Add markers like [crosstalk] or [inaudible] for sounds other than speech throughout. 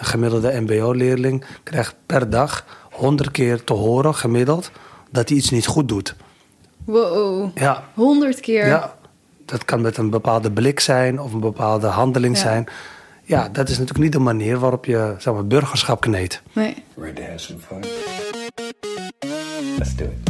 Een gemiddelde MBO-leerling krijgt per dag 100 keer te horen, gemiddeld, dat hij iets niet goed doet. Wow, Ja, 100 keer. ja, dat kan met een bepaalde blik zijn of een bepaalde handeling Ja. zijn. Ja, dat is natuurlijk niet de manier waarop je zeg maar, burgerschap kneedt. Nee. Ready to have some fun? Let's do it.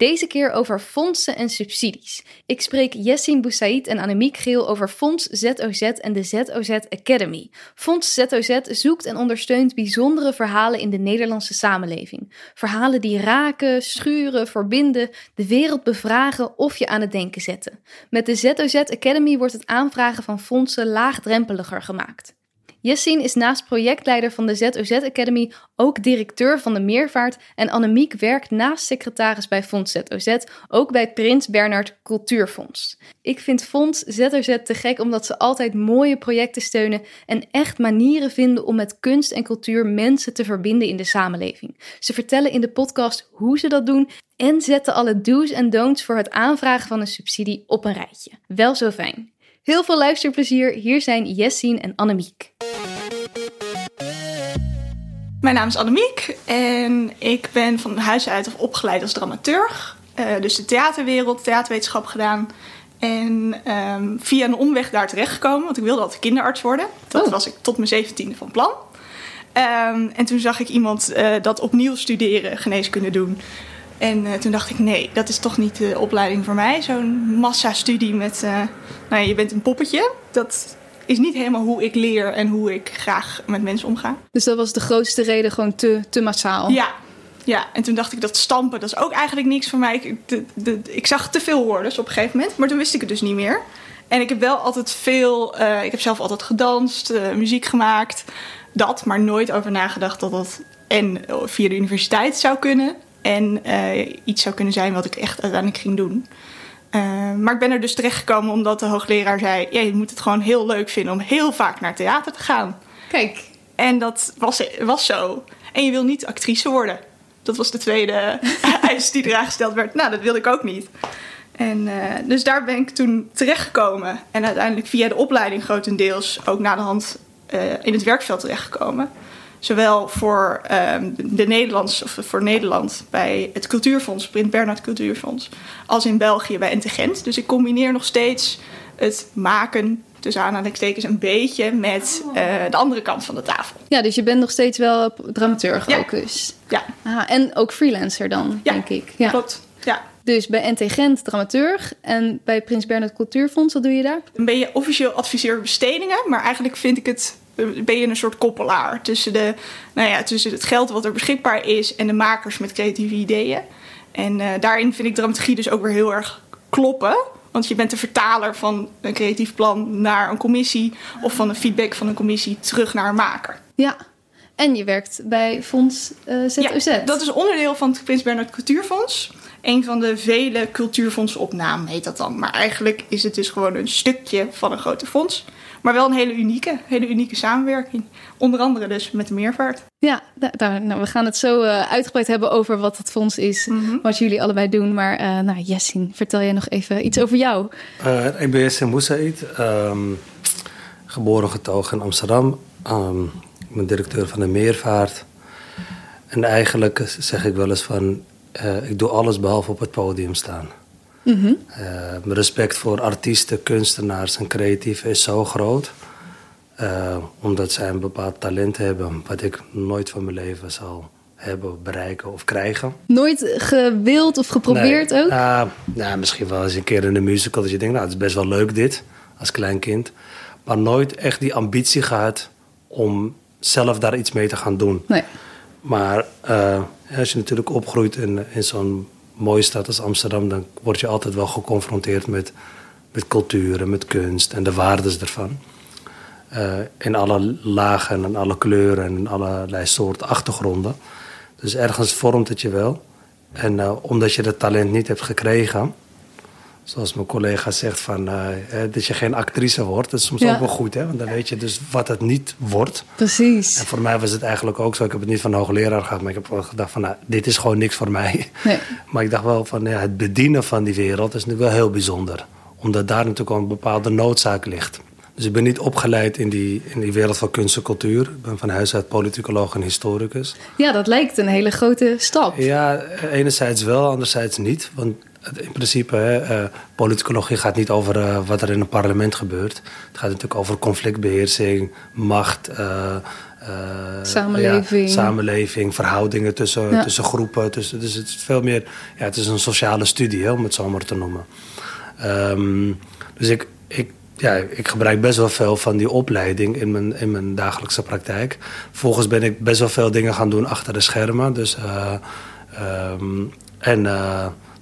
Deze keer over fondsen en subsidies. Ik spreek Jessin Boussaid en Annemiek Geel over Fonds ZOZ en de ZOZ Academy. Fonds ZOZ zoekt en ondersteunt bijzondere verhalen in de Nederlandse samenleving. Verhalen die raken, schuren, verbinden, de wereld bevragen of je aan het denken zetten. Met de ZOZ Academy wordt het aanvragen van fondsen laagdrempeliger gemaakt. Jessin is naast projectleider van de ZOZ Academy ook directeur van de Meervaart en Annemiek werkt naast secretaris bij Fonds ZOZ ook bij Prins Bernhard Cultuurfonds. Ik vind Fonds ZOZ te gek omdat ze altijd mooie projecten steunen en echt manieren vinden om met kunst en cultuur mensen te verbinden in de samenleving. Ze vertellen in de podcast hoe ze dat doen en zetten alle do's en don'ts voor het aanvragen van een subsidie op een rijtje. Wel zo fijn. Heel veel luisterplezier. Hier zijn Jessin en Annemiek. Mijn naam is Annemiek en ik ben van huis uit of opgeleid als dramaturg. Eh, dus de theaterwereld, theaterwetenschap gedaan. En ehm, via een omweg daar terechtgekomen, want ik wilde altijd kinderarts worden. Dat Oh. was ik tot mijn zeventiende van plan. Ehm, en toen zag ik iemand eh, dat opnieuw studeren, geneeskunde doen. En eh, toen dacht ik, nee, dat is toch niet de opleiding voor mij. Zo'n massastudie met, eh, nou ja, je bent een poppetje. Dat is niet helemaal hoe ik leer en hoe ik graag met mensen omga. Dus dat was de grootste reden, gewoon te, te massaal. Ja. Ja, en toen dacht ik dat stampen, dat is ook eigenlijk niks voor mij. Ik, de, de, ik zag te veel woorden op een gegeven moment, maar toen wist ik het dus niet meer. En ik heb wel altijd veel, eh, ik heb zelf altijd gedanst, muziek gemaakt, dat, maar nooit over nagedacht dat dat en via de universiteit zou kunnen en eh, iets zou kunnen zijn wat ik echt uiteindelijk ging doen. Eh, maar ik ben er dus terechtgekomen omdat de hoogleraar zei: ja, je moet het gewoon heel leuk vinden om heel vaak naar theater te gaan. Kijk, En dat was, was zo. En je wil niet actrice worden. Dat was de tweede [laughs] eis die eraan gesteld werd. Nou, dat wilde ik ook niet. En eh, dus daar ben ik toen terechtgekomen. En uiteindelijk via de opleiding grotendeels ook na de hand in het werkveld terechtgekomen. Zowel voor ehm, de Nederlands, of voor Nederland bij het Cultuurfonds, Prins Bernhard Cultuurfonds, als in België bij NT Gent. Dus ik combineer nog steeds het maken, tussen aanhalingstekens, een beetje met eh, de andere kant van de tafel. ja, dus je bent nog steeds wel dramaturg Ja. ook dus. Ja, Ah, en ook freelancer dan, Ja, denk ik. Ja. klopt. Ja. Dus bij NT Gent dramaturg en bij Prins Bernhard Cultuurfonds, wat doe je daar? Dan ben je officieel adviseur bestedingen, maar eigenlijk vind ik het. Ben je een soort koppelaar tussen, de, nou ja, tussen het geld wat er beschikbaar is en de makers met creatieve ideeën. En eh, daarin vind ik dramaturgie dus ook weer heel erg kloppen. Want je bent de vertaler van een creatief plan naar een commissie. Of van een feedback van een commissie terug naar een maker. Ja. En je werkt bij Fonds eh, ZOZ. Ja, dat is onderdeel van het Prins Bernhard Cultuurfonds. Een van de vele cultuurfondsen op naam heet dat dan. Maar eigenlijk is het dus gewoon een stukje van een grote fonds. Maar wel een hele unieke, hele unieke samenwerking. Onder andere dus met de meervaart. Ja, da- daar, nou, we gaan het zo eh, uitgebreid hebben over wat het fonds is, Mhm. wat jullie allebei doen. Maar eh nou, Jessin, vertel jij nog even iets over jou? Eh, ik ben Yassin Boussaid, ehm, geboren getogen in Amsterdam. Ehm, ik ben directeur van de Meervaart. En eigenlijk zeg ik wel eens van, eh, ik doe alles behalve op het podium staan. Mijn respect voor artiesten, kunstenaars en creatieven is zo groot. Eh, omdat zij een bepaald talent hebben wat ik nooit van mijn leven zal hebben, bereiken of krijgen. Nooit gewild of geprobeerd Nee. ook? Ah, nou, misschien wel eens een keer in een musical dat je denkt, nou, het is best wel leuk dit, als klein kind. Maar nooit echt die ambitie gehad om zelf daar iets mee te gaan doen. Nee. Maar eh, als je natuurlijk opgroeit in, in zo'n mooie stad als Amsterdam, dan word je altijd wel geconfronteerd met, met cultuur en met kunst en de waardes ervan. eh, in alle lagen en alle kleuren en allerlei soorten achtergronden. Dus ergens vormt het je wel. En eh, omdat je dat talent niet hebt gekregen, zoals mijn collega zegt, van, eh, dat je geen actrice wordt, dat is soms ook wel goed, hè? want dan weet je dus wat het niet wordt. Precies. En voor mij was het eigenlijk ook zo. Ik heb het niet van hoogleraar gehad, maar ik heb wel gedacht van, nou, dit is gewoon niks voor mij. Nee. [laughs] Maar ik dacht wel van, ja, het bedienen van die wereld is nu wel heel bijzonder. Omdat daar natuurlijk al een bepaalde noodzaak ligt. Dus ik ben niet opgeleid in die, in die wereld van kunst en cultuur. Ik ben van huis uit politicoloog en historicus. Ja, dat lijkt een hele grote stap. Ja, enerzijds wel, anderzijds niet. Want in principe, hè, uh, politicologie gaat niet over uh, wat er in een parlement gebeurt. Het gaat natuurlijk over conflictbeheersing, macht, uh, samenleving. Ja, samenleving, verhoudingen tussen, ja. tussen groepen. Tussen, dus het is veel meer, ja, het is een sociale studie, hè, om het zo maar te noemen. Um, dus ik, ik, ja, ik gebruik best wel veel van die opleiding in mijn, in mijn dagelijkse praktijk. Vervolgens ben ik best wel veel dingen gaan doen achter de schermen. Dus, um, en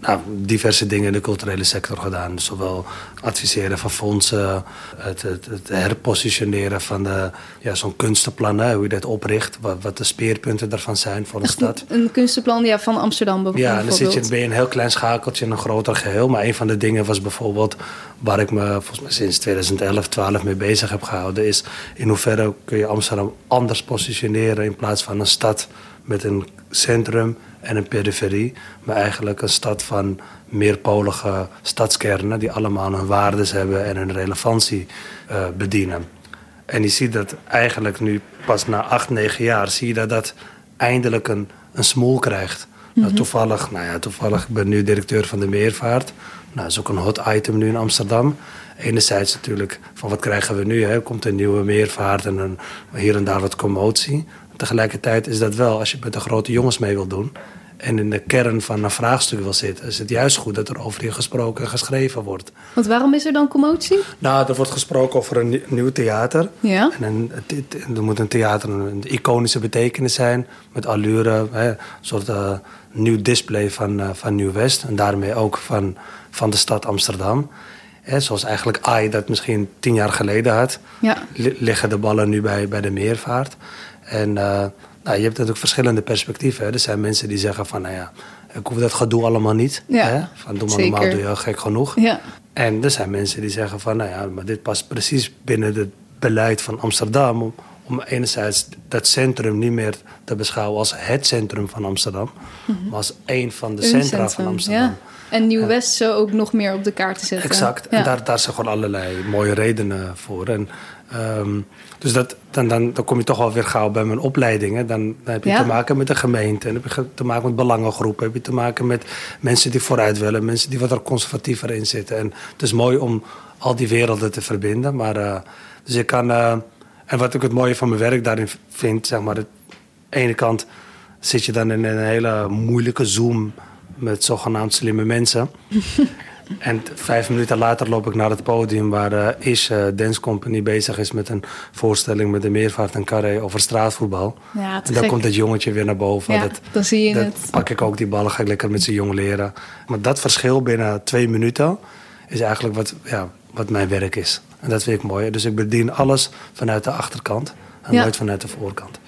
nou, diverse dingen in de culturele sector gedaan. Dus zowel adviseren van fondsen, het, het, het herpositioneren van de, ja, zo'n kunstenplan, hè, hoe je dat opricht, wat, wat de speerpunten daarvan zijn voor de stad. Een kunstenplan ja, van Amsterdam bijvoorbeeld. Ja, dan zit je, ben je een heel klein schakeltje in een groter geheel. Maar een van de dingen was bijvoorbeeld, waar ik me volgens mij sinds 2011, 12 mee bezig heb gehouden, is in hoeverre kun je Amsterdam anders positioneren in plaats van een stad met een centrum en een periferie, maar eigenlijk een stad van meerpolige stadskernen die allemaal hun waardes hebben en hun relevantie uh, bedienen. En je ziet dat eigenlijk nu pas na acht, negen jaar zie je dat dat eindelijk een, een smoel krijgt. Mm -hmm. nou, toevallig, nou ja, toevallig, ik ben nu directeur van de Meervaart. Nou, dat is ook een hot item nu in Amsterdam. Enerzijds natuurlijk van wat krijgen we nu? Hè? Komt een nieuwe meervaart en een, hier en daar wat commotie. Tegelijkertijd is dat wel, als je met de grote jongens mee wil doen... en in de kern van een vraagstuk wil zitten... is het juist goed dat er over je gesproken en geschreven wordt. Want waarom is er dan commotie? Nou, er wordt gesproken over een nieuw theater. Ja. En een, er moet een theater een iconische betekenis zijn... met allure, hè, een soort uh, nieuw display van, uh, van Nieuw-West... en daarmee ook van, van de stad Amsterdam... He, zoals eigenlijk AI dat misschien tien jaar geleden had, ja. liggen de ballen nu bij, bij de meervaart. En uh, nou, je hebt natuurlijk verschillende perspectieven. Hè. Er zijn mensen die zeggen van, nou ja, ik hoef dat gedoe allemaal niet. Ja, hè. Van doe maar normaal, doe je al gek genoeg. Ja. En er zijn mensen die zeggen van, nou ja, maar dit past precies binnen het beleid van Amsterdam... om, om enerzijds dat centrum niet meer te beschouwen als het centrum van Amsterdam... Mm -hmm. maar als één van de centra centrum, van Amsterdam. Ja. En Nieuw-West zo ook nog meer op de kaart te zetten. Exact. Ja. En daar, daar zijn gewoon allerlei mooie redenen voor. En, um, dus dat, dan, dan, dan kom je toch wel weer gauw bij mijn opleidingen. Dan, dan heb je Ja. te maken met de gemeente. En dan heb je te maken met belangengroepen. heb je te maken met mensen die vooruit willen. Mensen die wat er conservatiever in zitten. En het is mooi om al die werelden te verbinden. Maar, uh, dus ik kan... Uh, en wat ik het mooie van mijn werk daarin vind... zeg maar, aan de ene kant zit je dan in een hele moeilijke Zoom met zogenaamd slimme mensen. [laughs] en vijf minuten later loop ik naar het podium waar uh, Ish uh, Dance Company bezig is met een voorstelling met de meervaart en carré over straatvoetbal. Ja, en dan gek. komt het jongetje weer naar boven. Ja, dat, dan zie je dat het. pak ik ook die ballen, ga ik lekker met zijn jong leren. Maar dat verschil binnen twee minuten is eigenlijk wat, ja, wat mijn werk is. En dat vind ik mooi. Dus ik bedien alles vanuit de achterkant en Ja. nooit vanuit de voorkant.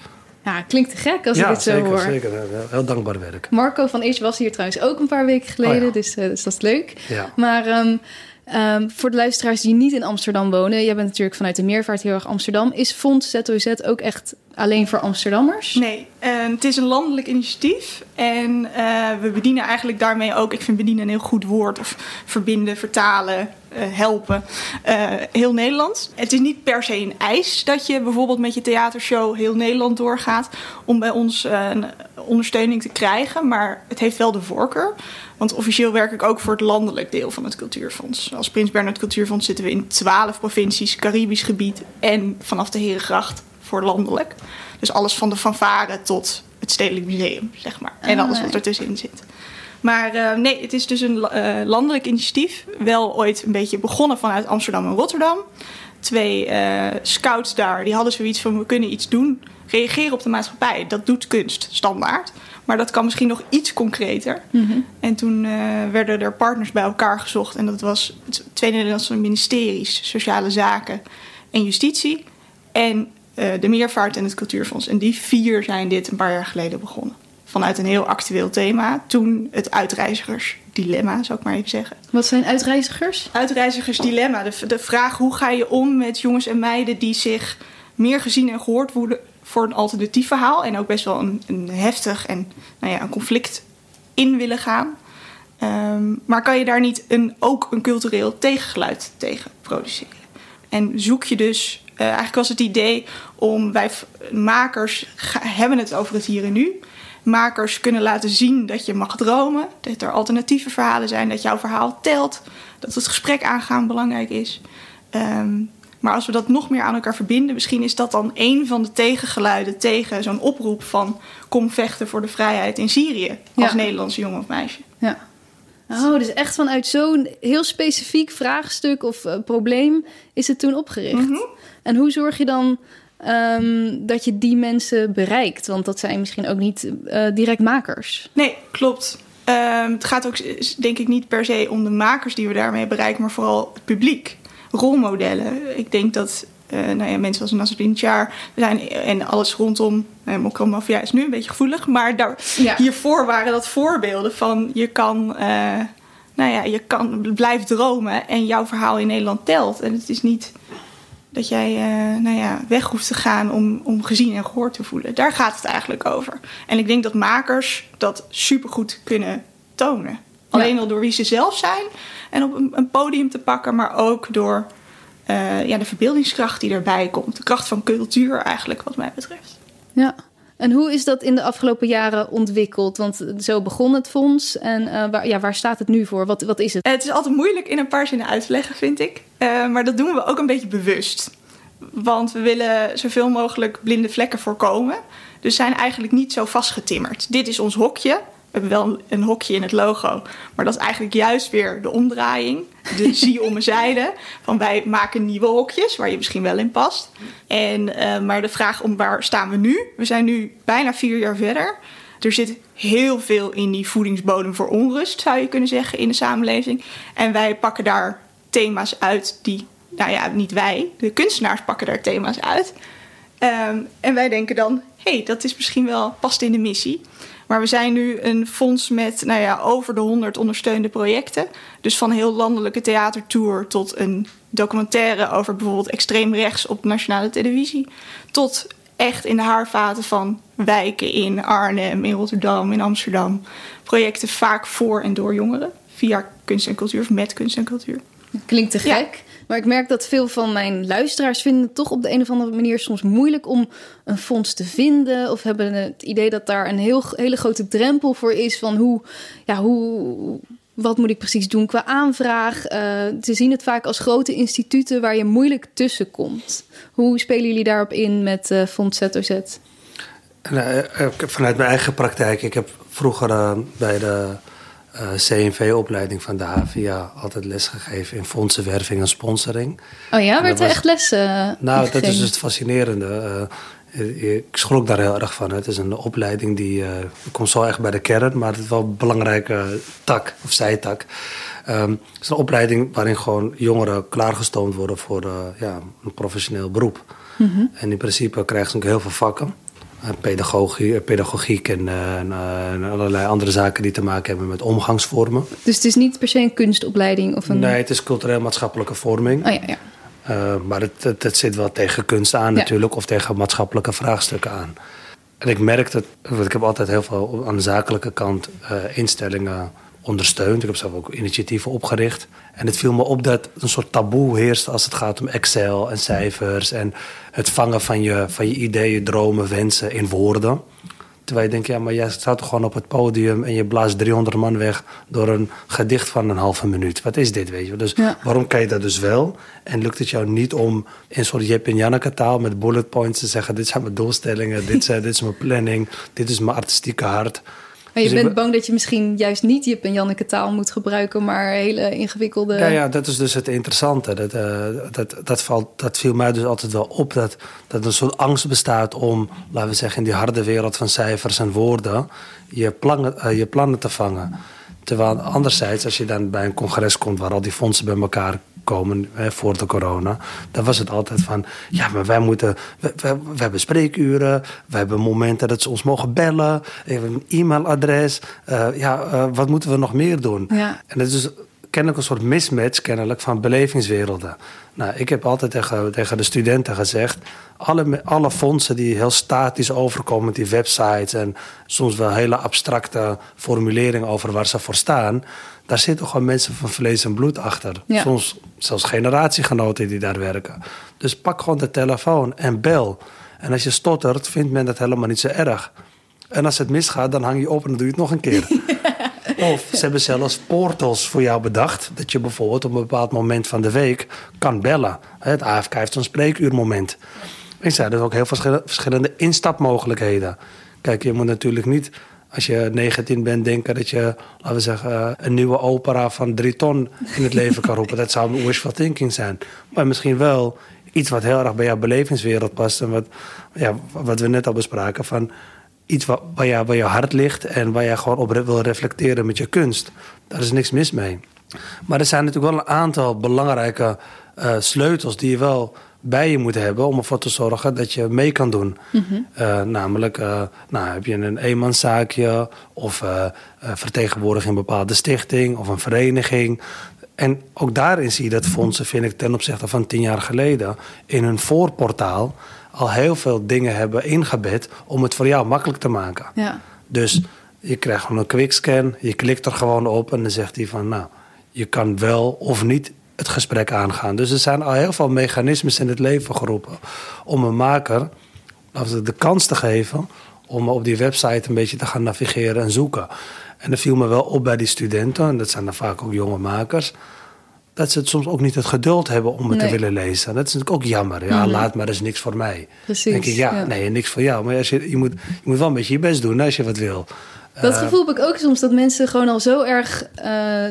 Ja, klinkt te gek als ja, ik dit zo zeker, hoor. zeker. Heel, heel dankbaar werk. Marco van Ish was hier trouwens ook een paar weken geleden, Oh ja. dus, eh, dus dat is leuk. Ja. Maar ehm, ehm, voor de luisteraars die niet in Amsterdam wonen, jij bent natuurlijk vanuit de meervaart heel erg Amsterdam. Is Fonds ZOZ ook echt alleen voor Amsterdammers? Nee, eh, het is een landelijk initiatief. En eh, we bedienen eigenlijk daarmee ook, ik vind bedienen een heel goed woord, of verbinden, vertalen, helpen, eh, heel Nederland. Het is niet per se een eis dat je bijvoorbeeld met je theatershow heel Nederland doorgaat om bij ons eh, een ondersteuning te krijgen, maar het heeft wel de voorkeur. Want officieel werk ik ook voor het landelijk deel van het Cultuurfonds. Als Prins Bernhard Cultuurfonds zitten we in 12 provincies, Caribisch gebied en vanaf de Herengracht voor landelijk. Dus alles van de fanfare tot het Stedelijk Museum, zeg maar. En Ah. alles wat ertussenin zit. Maar uh, nee, het is dus een uh, landelijk initiatief. Wel ooit een beetje begonnen vanuit Amsterdam en Rotterdam. Twee uh, scouts daar, die hadden zoiets van... we kunnen iets doen, reageren op de maatschappij. Dat doet kunst, standaard. Maar dat kan misschien nog iets concreter. Mm -hmm. En toen werden er partners bij elkaar gezocht. En dat was twee Nederlandse ministeries, Sociale Zaken en Justitie. en de Meervaart en het Cultuurfonds. En die vier zijn dit een paar jaar geleden begonnen. Vanuit een heel actueel thema. Toen het uitreizigersdilemma, zou ik maar even zeggen. Wat zijn uitreizigers? Uitreizigersdilemma. De, de vraag hoe ga je om met jongens en meiden die zich meer gezien en gehoord worden voor een alternatief verhaal. En ook best wel een, een heftig en nou ja, een conflict in willen gaan. Um, maar kan je daar niet een, ook een cultureel tegengeluid tegen produceren? En zoek je dus, uh, eigenlijk was het idee om wij makers hebben het over het hier en nu. Makers kunnen laten zien dat je mag dromen, dat er alternatieve verhalen zijn, dat jouw verhaal telt, dat het gesprek aangaan belangrijk is. Um, maar als we dat nog meer aan elkaar verbinden, misschien is dat dan een van de tegengeluiden tegen zo'n oproep van kom vechten voor de vrijheid in Syrië als ja. Nederlandse jongen of meisje. Ja. Oh, dus echt vanuit zo'n heel specifiek vraagstuk of uh, probleem is het toen opgericht. Mm -hmm. En hoe zorg je dan um, dat je die mensen bereikt? Want dat zijn misschien ook niet uh, direct makers. Nee, klopt. Um, het gaat ook denk ik niet per se om de makers die we daarmee bereiken, maar vooral het publiek rolmodellen. Ik denk dat uh, nou ja, mensen als Nasruddin Char zijn en alles rondom uh, Mokromafia is nu een beetje gevoelig, maar daar, ja. hiervoor waren dat voorbeelden van je kan, uh, nou ja, je kan blijf dromen en jouw verhaal in Nederland telt. En het is niet dat jij nou ja, weg hoeft te gaan om, om gezien en gehoord te voelen. Daar gaat het eigenlijk over. En ik denk dat makers dat supergoed kunnen tonen. Alleen al door wie ze zelf zijn en op een, een podium te pakken, maar ook door uh, ja, de verbeeldingskracht die erbij komt. De kracht van cultuur eigenlijk, wat mij betreft. Ja. En hoe is dat in de afgelopen jaren ontwikkeld? Want zo begon het fonds. En uh, waar, ja, waar staat het nu voor? Wat, wat is het? Het is altijd moeilijk in een paar zinnen uit te leggen, vind ik. Uh, maar dat doen we ook een beetje bewust. Want we willen zoveel mogelijk blinde vlekken voorkomen. Dus zijn eigenlijk niet zo vastgetimmerd. Dit is ons hokje hebben wel een hokje in het logo. Maar dat is eigenlijk juist weer de omdraaiing. De [laughs] zie om mijn zijde. Van wij maken nieuwe hokjes waar je misschien wel in past. En, uh, maar de vraag om waar staan we nu? We zijn nu bijna vier jaar verder. Er zit heel veel in die voedingsbodem voor onrust, zou je kunnen zeggen, in de samenleving. En wij pakken daar thema's uit die, nou ja, niet wij, de kunstenaars pakken daar thema's uit. Um, en wij denken dan, hé, hey, dat is misschien wel past in de missie. Maar we zijn nu een fonds met nou ja, over de 100 ondersteunde projecten. Dus van heel landelijke theatertour tot een documentaire over bijvoorbeeld extreem rechts op nationale televisie. Tot echt in de haarvaten van wijken in Arnhem, in Rotterdam, in Amsterdam. Projecten vaak voor en door jongeren. Via kunst en cultuur of met kunst en cultuur. Klinkt te gek. Ja. Maar ik merk dat veel van mijn luisteraars vinden het toch op de een of andere manier soms moeilijk om een fonds te vinden. Of hebben het idee dat daar een heel, hele grote drempel voor is van hoe, ja, hoe, wat moet ik precies doen qua aanvraag. Uh, ze zien het vaak als grote instituten waar je moeilijk tussen komt. Hoe spelen jullie daarop in met uh, Fonds ZOZ? Nou, vanuit mijn eigen praktijk. Ik heb vroeger bij de uh, eh, CNV-opleiding van de HVA altijd lesgegeven in fondsenwerving en sponsoring. Oh ja, werd er echt les uh, Nou, dat is dus het fascinerende. Uh, ik schrok daar heel erg van. Het is een opleiding die... komt zo echt bij de kern, maar het is wel een belangrijke tak, of zijtak. Um, het is een opleiding waarin gewoon jongeren klaargestoomd worden voor ja, een professioneel beroep. Mm -hmm. En in principe krijgen ze ook heel veel vakken. Eh, pedagogie, eh, pedagogiek en, uh, en, allerlei andere zaken die te maken hebben met omgangsvormen. Dus het is niet per se een kunstopleiding? Of een... Nee, het is cultureel-maatschappelijke vorming. Oh, ja, ja. Uh, maar het, het, het, zit wel tegen kunst aan natuurlijk, of tegen maatschappelijke vraagstukken aan. En ik merk dat, want ik heb altijd heel veel aan de zakelijke kant instellingen ondersteund. Ik heb zelf ook initiatieven opgericht. En het viel me op dat een soort taboe heerst als het gaat om Excel en cijfers en het vangen van je, van je ideeën, dromen, wensen in woorden. Terwijl je denkt, ja, maar jij staat toch gewoon op het podium en je blaast 300 man weg door een gedicht van een halve minuut. Wat is dit, weet je? Dus ja. waarom kan je dat dus wel? En lukt het jou niet om in een soort Jip en Janneke taal met bullet points te zeggen: dit zijn mijn doelstellingen, dit, zijn, dit is mijn planning, dit is mijn artistieke hart. Maar je dus bent bang dat je misschien juist niet Jip en Janneke taal moet gebruiken, maar hele ingewikkelde. Ja, ja dat is dus het interessante. Dat, uh, dat, dat, valt, dat viel mij dus altijd wel op. Dat, dat een soort angst bestaat om, laten we zeggen, in die harde wereld van cijfers en woorden, je plannen, uh, je plannen te vangen. Terwijl anderzijds, als je dan bij een congres komt waar al die fondsen bij elkaar komen hè, voor de corona, dan was het altijd van, ja, maar wij moeten, we, we, we hebben spreekuren, we hebben momenten dat ze ons mogen bellen, we hebben een e-mailadres, uh, ja, uh, wat moeten we nog meer doen? Ja. En het is kennelijk een soort mismatch kennelijk van belevingswerelden. Nou, ik heb altijd tegen, tegen de studenten gezegd, alle, alle fondsen die heel statisch overkomen die websites en soms wel hele abstracte formuleringen over waar ze voor staan, daar zitten gewoon mensen van vlees en bloed achter. Ja. Soms zelfs generatiegenoten die daar werken. Dus pak gewoon de telefoon en bel. En als je stottert, vindt men dat helemaal niet zo erg. En als het misgaat, dan hang je op en dan doe je het nog een keer. [laughs] Of ze hebben zelfs portals voor jou bedacht. Dat je bijvoorbeeld op een bepaald moment van de week kan bellen. Het AFK heeft zo'n spreekuurmoment. En er zijn ook heel veel verschillende instapmogelijkheden. Kijk, je moet natuurlijk niet als je 19 bent, denken dat je, laten we zeggen, een nieuwe opera van drie ton in het leven kan roepen. Dat zou wishful thinking zijn. Maar misschien wel iets wat heel erg bij jouw belevingswereld past. En wat, ja, wat we net al bespraken, van iets wat, waar, jou, waar jouw hart ligt en waar je gewoon op wil reflecteren met je kunst. Daar is niks mis mee. Maar er zijn natuurlijk wel een aantal belangrijke uh, sleutels die je wel bij je moet hebben om ervoor te zorgen dat je mee kan doen. Mm -hmm. uh, namelijk, uh, nou, heb je een eenmanszaakje of uh, vertegenwoordig een bepaalde stichting of een vereniging. En ook daarin zie je dat fondsen, vind ik, ten opzichte van tien jaar geleden, in hun voorportaal al heel veel dingen hebben ingebed om het voor jou makkelijk te maken. Ja. Dus je krijgt gewoon een quickscan, je klikt er gewoon op en dan zegt hij van, nou, je kan wel of niet het gesprek aangaan. Dus er zijn al heel veel mechanismes in het leven geroepen om een maker de kans te geven om op die website een beetje te gaan navigeren en zoeken. En dat viel me wel op bij die studenten, en dat zijn dan vaak ook jonge makers, dat ze het soms ook niet het geduld hebben om het Nee. te willen lezen. Dat is natuurlijk ook jammer. Ja, Mhm. laat maar, dat is niks voor mij. Precies, denk ik, ja, ja. nee, niks voor jou. Maar als je, je, moet, je moet wel een beetje je best doen als je wat wil. Dat Eh, gevoel heb ik ook soms dat mensen gewoon al zo erg eh,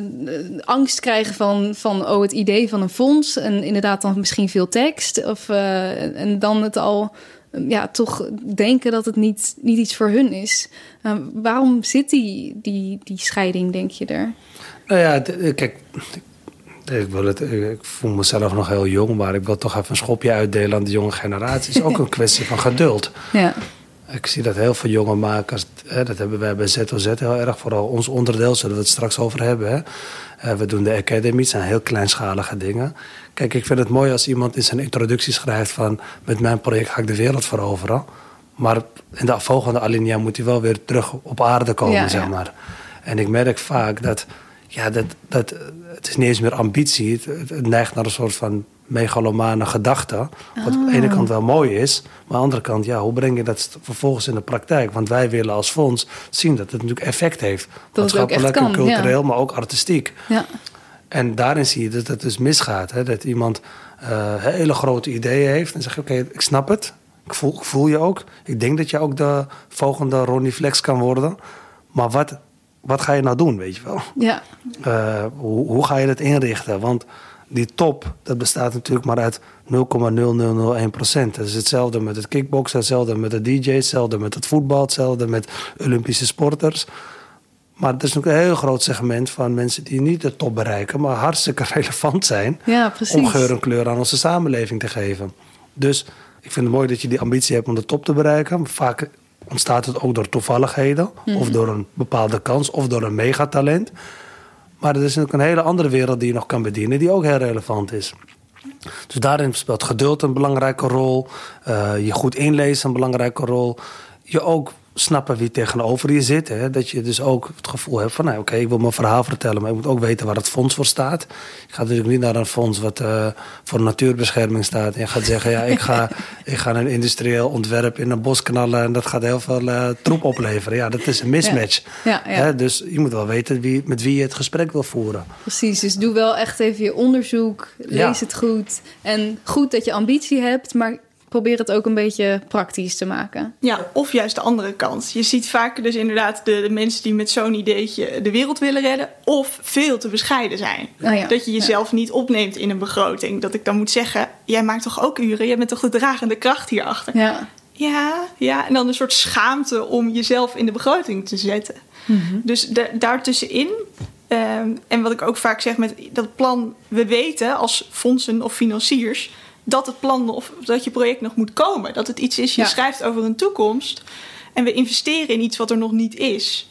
angst krijgen van, van oh, het idee van een fonds. En inderdaad dan misschien veel tekst. Of, eh, en dan het al ja, toch denken dat het niet, niet iets voor hun is. Waarom zit die, die, die scheiding, denk je er? Nou ja, kijk, ik, wil het, ik voel mezelf nog heel jong, maar ik wil toch even een schopje uitdelen aan de jonge generatie. Het is ook [laughs] een kwestie van geduld. Ja, Ik zie dat heel veel jonge makers, hè, dat hebben wij bij ZOZ heel erg, vooral ons onderdeel, zullen we het straks over hebben. Hè. Eh, we doen de Academy, het zijn heel kleinschalige dingen. Kijk, ik vind het mooi als iemand in zijn introductie schrijft van, met mijn project ga ik de wereld veroveren. Maar in de volgende alinea moet hij wel weer terug op aarde komen, Ja, zeg ja. maar. En ik merk vaak dat, ja, dat, dat het is niet eens meer ambitie. Het- het neigt naar een soort van megalomane gedachte. Wat aan de ene kant wel mooi is. Maar aan de andere kant, ja, hoe breng je dat vervolgens in de praktijk? Want wij willen als fonds zien dat het natuurlijk effect heeft. Maatschappelijk en ja. cultureel, maar ook artistiek. ja. En daarin zie je dat het dus misgaat. Hè? Dat iemand eh, hele grote ideeën heeft. En zegt, oké, ik snap het. Ik voel, ik voel je ook. Ik denk dat je ook de volgende Ronnie Flex kan worden. Maar wat, wat ga je nou doen, weet je wel? ja. Eh, hoe, hoe ga je dat inrichten? Want die top, dat bestaat natuurlijk maar uit 0,0001 procent. Dat is hetzelfde met het kickboksen, hetzelfde met de DJ, hetzelfde met het voetbal, hetzelfde met Olympische sporters. Maar het is natuurlijk een heel groot segment van mensen die niet de top bereiken, maar hartstikke [laughs] relevant zijn ja, om geur en kleur aan onze samenleving te geven. Dus ik vind het mooi dat je die ambitie hebt om de top te bereiken. Vaak ontstaat het ook door toevalligheden, of door een bepaalde kans, of door een megatalent. Maar er is natuurlijk een hele andere wereld die je nog kan bedienen, die ook heel relevant is. Dus daarin speelt geduld een belangrijke rol. eh, je goed inlezen een belangrijke rol. Je ook snappen wie tegenover je zit. Hè? Dat je dus ook het gevoel hebt van... Nou, oké, ik wil mijn verhaal vertellen... maar ik moet ook weten waar het fonds voor staat. Ik ga natuurlijk niet naar een fonds wat eh, voor natuurbescherming staat... en je gaat zeggen, ja, ik ga, [laughs] ik ga een industrieel ontwerp in een bos knallen... en dat gaat heel veel eh, troep opleveren. Ja, dat is een mismatch. Ja, ja. Hè? Dus je moet wel weten wie, met wie je het gesprek wil voeren. Precies, dus doe wel echt even je onderzoek. Lees het goed. En goed dat je ambitie hebt, maar probeer het ook een beetje praktisch te maken. Ja, of juist de andere kant. Je ziet vaak dus inderdaad de, de mensen die met zo'n ideetje de wereld willen redden, of veel te bescheiden zijn. Oh ja, Dat je jezelf niet opneemt in een begroting. Dat ik dan moet zeggen: jij maakt toch ook uren? Jij bent toch de dragende kracht hierachter? Ja, Ja, ja. En dan een soort schaamte om jezelf in de begroting te zetten. Mhm. Dus da- daartussenin Ehm, en wat ik ook vaak zeg met dat plan, we weten als fondsen of financiers dat het plan of dat je project nog moet komen. Dat het iets is, je Ja. schrijft over een toekomst en we investeren in iets wat er nog niet is.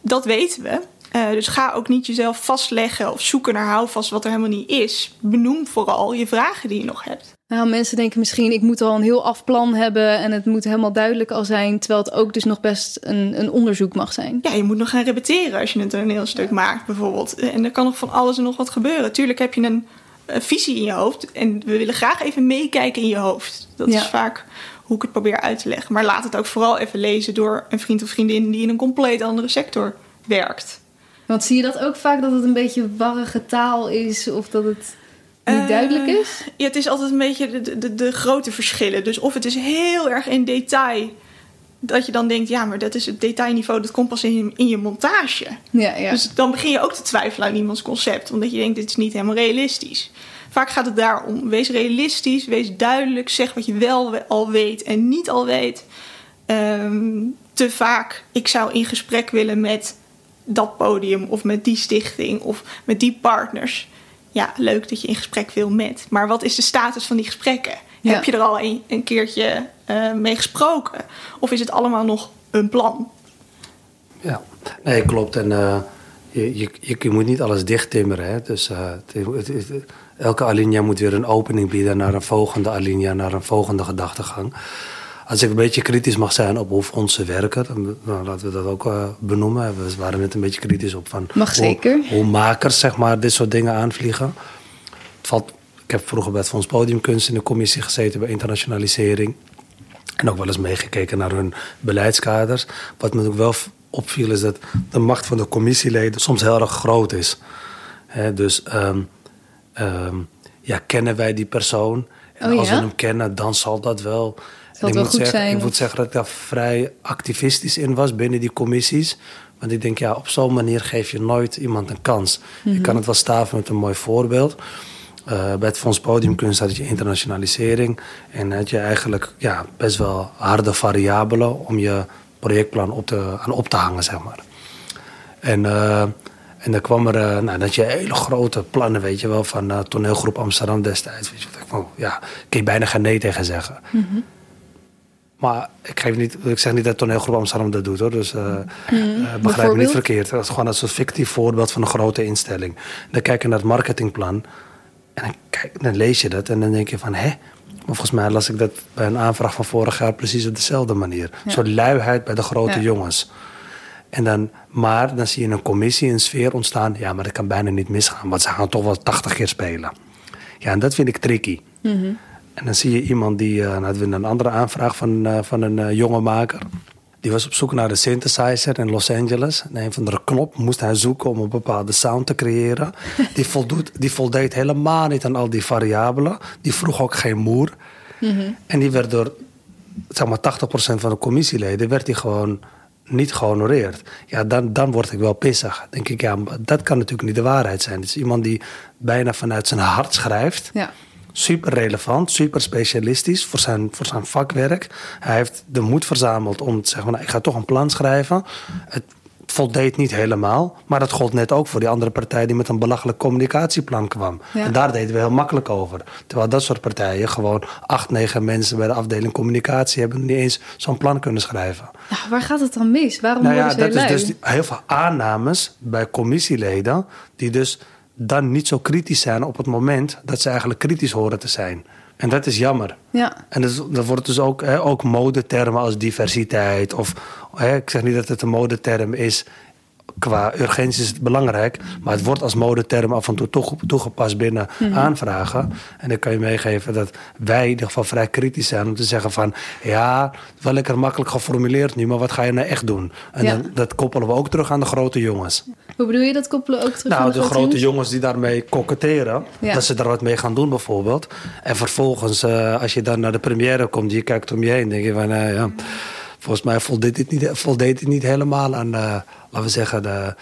Dat weten we. Eh, dus ga ook niet jezelf vastleggen of zoeken naar houvast wat er helemaal niet is. Benoem vooral je vragen die je nog hebt. Nou, mensen denken misschien, ik moet al een heel afplan hebben en het moet helemaal duidelijk al zijn, terwijl het ook dus nog best een, een onderzoek mag zijn. Ja, je moet nog gaan repeteren als je een toneelstuk maakt, bijvoorbeeld. En er kan nog van alles en nog wat gebeuren. Tuurlijk heb je een, visie in je hoofd. En we willen graag even meekijken in je hoofd. Dat Ja. is vaak hoe ik het probeer uit te leggen. Maar laat het ook vooral even lezen door een vriend of vriendin die in een compleet andere sector werkt. Want zie je dat ook vaak dat het een beetje warrige taal is of dat het niet Eh, duidelijk is? Ja, het is altijd een beetje de, de, de grote verschillen. Dus of het is heel erg in detail. Dat je dan denkt, ja, maar dat is het detailniveau. Dat komt pas in je, in je montage. Ja, ja. Dus dan begin je ook te twijfelen aan iemands concept. Omdat je denkt, dit is niet helemaal realistisch. Vaak gaat het daarom. Wees realistisch, wees duidelijk. Zeg wat je wel we- al weet en niet al weet. Ehm, te vaak, ik zou in gesprek willen met dat podium... of met die stichting of met die partners. Ja, leuk dat je in gesprek wil met. Maar wat is de status van die gesprekken? Ja. Heb je er al een, een keertje eh, mee gesproken? Of is het allemaal nog een plan? Ja, nee, klopt. En eh, je, je, je, moet niet alles dicht timmeren. Hè? Dus eh, het, het- het- elke alinea moet weer een opening bieden naar een volgende alinea, naar een volgende gedachtegang. Als ik een beetje kritisch mag zijn op hoe fondsen werken, dan, laten we dat ook eh, benoemen. We waren net een beetje kritisch op van Mag hoe, zeker. hoe makers zeg maar, dit soort dingen aanvliegen. Het valt, ik heb vroeger bij het Fonds Podiumkunst in de commissie gezeten bij internationalisering. En ook wel eens meegekeken naar hun beleidskaders. Wat me ook wel opviel is dat de macht van de commissieleden soms heel erg groot is. Dus ehm, ehm, ja, kennen wij die persoon? En Oh als ja? we hem kennen, dan zal dat wel. Zal ik moet goed zeggen, zijn, Ik of- moet zeggen dat ik daar vrij activistisch in was binnen die commissies. Want ik denk, ja, op zo'n manier geef je nooit iemand een kans. Mhm. Je kan het wel staven met een mooi voorbeeld. Eh, bij het Fonds Podiumkunst had je internationalisering. En had je eigenlijk ja, best wel harde variabelen om je projectplan op te, aan op te hangen, zeg maar. En, eh, en dan kwam er, eh, nou, dat je hele grote plannen, weet je wel, van toneelgroep Amsterdam destijds. Weet je, wat ik van, ja, kun je bijna geen nee tegen zeggen. Maar ik, geef niet, ik zeg niet dat toneelgroep Amsterdam dat doet hoor. Dus eh, begrijp me niet verkeerd. Dat is gewoon een soort fictief voorbeeld van een grote instelling. Dan kijk je naar het marketingplan. En dan, kijk, dan lees je dat en dan denk je van hè. Maar volgens mij las ik dat bij een aanvraag van vorig jaar precies op dezelfde manier. Een soort luiheid bij de grote Ja. jongens. En dan, maar dan zie je een commissie, een sfeer ontstaan. Ja, maar dat kan bijna niet misgaan, want ze gaan toch wel 80 keer spelen. Ja, en dat vind ik tricky. En dan zie je iemand die, eh, nou hadden we een andere aanvraag van, eh, van een eh, jonge maker. Die was op zoek naar de synthesizer in Los Angeles. En een van de knop moest hij zoeken om een bepaalde sound te creëren. [laughs] Die, voldoet, die voldeed helemaal niet aan al die variabelen. Die vroeg ook geen moer. En die werd door zeg maar 80% van de commissieleden werd die gewoon niet gehonoreerd. Ja, dan, dan word ik wel pissig. Dan denk ik, ja, dat kan natuurlijk niet de waarheid zijn. Het is iemand die bijna vanuit zijn hart schrijft. Ja. Super relevant, super specialistisch voor zijn, voor zijn vakwerk. Hij heeft de moed verzameld om te zeggen: nou, ik ga toch een plan schrijven. Het voldeed niet helemaal, maar dat gold net ook voor die andere partij die met een belachelijk communicatieplan kwam. Ja. En daar deden we heel makkelijk over. Terwijl dat soort partijen gewoon acht, negen mensen bij de afdeling communicatie hebben niet eens zo'n plan kunnen schrijven. Nou, waar gaat het dan mis? Waarom Nou ja, dat is lui? dus die- heel veel aannames bij commissieleden die dus dan niet zo kritisch zijn op het moment dat ze eigenlijk kritisch horen te zijn. En dat is jammer. Ja. En dat, is- dat wordt dus ook, hè, ook modetermen als diversiteit. Of hè, ik zeg niet dat het een modeterm is. Qua urgentie is het belangrijk. Maar het wordt als modeterm af en toe toege- toegepast binnen aanvragen. En dan kan je meegeven dat wij in ieder geval vrij kritisch zijn om te zeggen van ja, wel lekker makkelijk geformuleerd nu, maar wat ga je nou echt doen? En Ja. dan, dat koppelen we ook terug aan de grote jongens. Hoe bedoel je dat koppelen ook terug aan Nou, de grote jongens? jongens die daarmee koketteren, Ja. dat ze daar wat mee gaan doen bijvoorbeeld. En vervolgens, eh, als je dan naar de première komt, je kijkt om je heen, denk je van, eh, ja, volgens mij voldeed dit niet, voldeed dit niet helemaal aan, eh, laten we zeggen, de,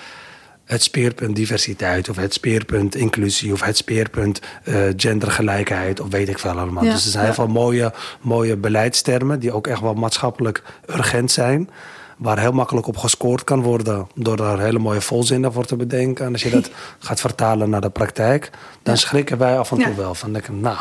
het speerpunt diversiteit of het speerpunt inclusie of het speerpunt eh, gendergelijkheid of weet ik veel allemaal. Ja. Dus er zijn heel veel mooie, mooie beleidstermen die ook echt wel maatschappelijk urgent zijn. waar heel makkelijk op gescoord kan worden. Door daar hele mooie volzinnen voor te bedenken. En als je dat [laughs] gaat vertalen naar de praktijk, dan schrikken wij af en toe wel. Van denken, nou,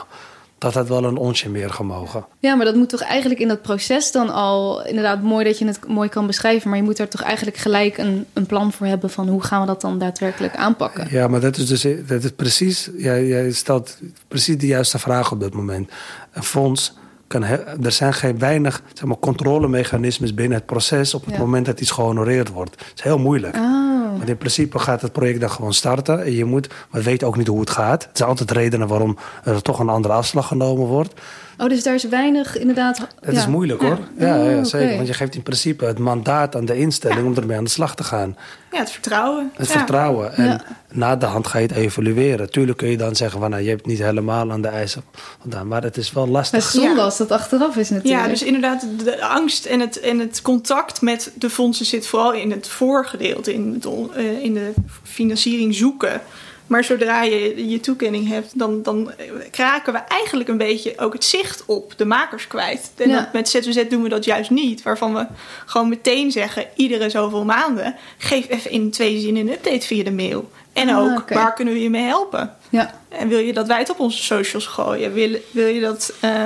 dat had wel een onsje meer gemogen. Ja, maar dat moet toch eigenlijk in dat proces dan al... Inderdaad, mooi dat je het mooi kan beschrijven... maar je moet daar toch eigenlijk gelijk een, een plan voor hebben... van hoe gaan we dat dan daadwerkelijk aanpakken? Ja, maar dat is dus dat is precies. Jij, jij stelt precies de juiste vraag op dit moment. Een fonds kan. he- er zijn geen weinig zeg maar, controlemechanismes binnen het proces. op het Ja. moment dat iets gehonoreerd wordt. Het is heel moeilijk. Oh, Want in principe gaat het project dan gewoon starten. En je moet, we weten ook niet hoe het gaat. Er zijn altijd redenen waarom er toch een andere afslag genomen wordt. Oh dus daar is weinig inderdaad... Het ja. is moeilijk hoor. Ja, Oh, ja, zeker. Want je geeft in principe het mandaat aan de instelling om ermee aan de slag te gaan. Ja, het vertrouwen. Het Ja. vertrouwen. En Ja. na de hand ga je het evalueren. Tuurlijk kun je dan zeggen van nou, je hebt niet helemaal aan de eisen voldaan. Maar het is wel Het lastig. is zonde Ja. als dat achteraf is natuurlijk. Ja, dus inderdaad, de angst en het, en het contact met de fondsen zit vooral in het voorgedeelte, in, het, eh, in de financiering zoeken. Maar zodra je je toekenning hebt, dan, dan kraken we eigenlijk een beetje ook het zicht op de makers kwijt. En Ja. dat, met ZWZ doen we dat juist niet. Waarvan we gewoon meteen zeggen, iedere zoveel maanden, geef even in twee zinnen een update via de mail. En Ah, ook, waar kunnen we je mee helpen? Ja. En wil je dat wij het op onze socials gooien? Wil, wil je dat, eh,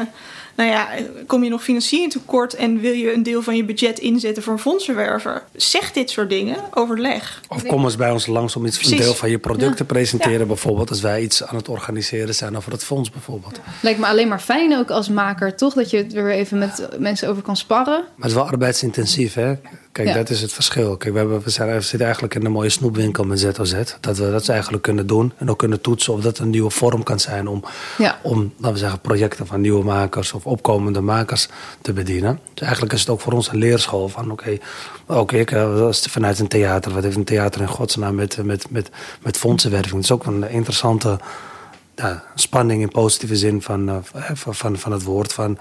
nou ja, kom je nog financiering tekort en wil je een deel van je budget inzetten voor een fondsenwerver? Zeg dit soort dingen, overleg. Of kom eens bij ons langs om iets, een deel van je product Ja. te presenteren. Bijvoorbeeld als wij iets aan het organiseren zijn over het fonds bijvoorbeeld. Lijkt me alleen maar fijn ook als maker, toch? Dat je het er weer even met mensen over kan sparren. Maar het is wel arbeidsintensief, hè? Kijk, Ja. dat is het verschil. Kijk, we, hebben, we, zijn, we zitten eigenlijk in een mooie snoepwinkel met ZOZ. Dat we dat ze eigenlijk kunnen doen. En ook kunnen toetsen of dat een nieuwe vorm kan zijn om, Ja. om laten we zeggen, projecten van nieuwe makers of opkomende makers te bedienen. Dus eigenlijk is het ook voor ons een leerschool van, oké, ook ik, eh, vanuit een theater, wat heeft een theater in godsnaam met, met, met, met fondsenwerving. Het is ook een interessante ja, spanning in positieve zin van, eh, van, van, van het woord. Van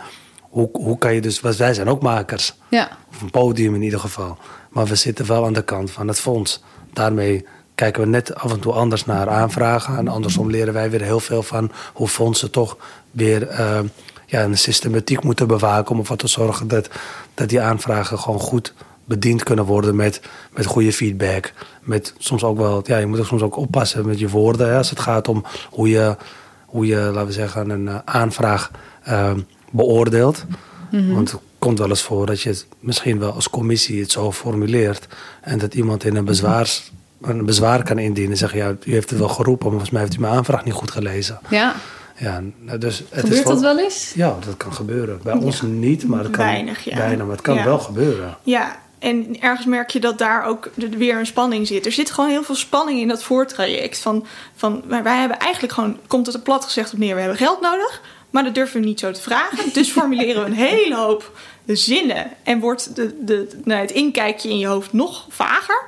hoe, hoe kan je dus, want wij zijn ook makers. Ja. Of een podium in ieder geval. Maar we zitten wel aan de kant van het fonds. Daarmee kijken we net af en toe anders naar aanvragen. En andersom leren wij weer heel veel van hoe fondsen toch weer eh, ja, een systematiek moeten bewaken. Om ervoor te zorgen dat, dat die aanvragen gewoon goed bediend kunnen worden met, met goede feedback. Met soms ook wel, ja, je moet ook soms ook oppassen met je woorden. Hè, als het gaat om hoe je, hoe je laten we zeggen, een eh, aanvraag eh, beoordeelt. Want het komt wel eens voor dat je het misschien wel als commissie het zo formuleert. En dat iemand in een, bezwaars, een bezwaar kan indienen en zeggen: Ja, u heeft het wel geroepen, maar volgens mij heeft u mijn aanvraag niet goed gelezen. Ja. Ja, nou, dus het Gebeurt is dat wel eens? Ja, dat kan gebeuren. Bij ons niet, maar het kan Weinig, ja. bijna, maar het kan Ja. wel gebeuren. Ja, en ergens merk je dat daar ook weer een spanning zit. Er zit gewoon heel veel spanning in dat voortraject. Van, van, maar wij hebben eigenlijk gewoon, komt het er plat gezegd op neer, we hebben geld nodig. Maar dat durven we niet zo te vragen. Dus formuleren we een hele hoop zinnen. En wordt de, de, nou, het inkijkje in je hoofd nog vager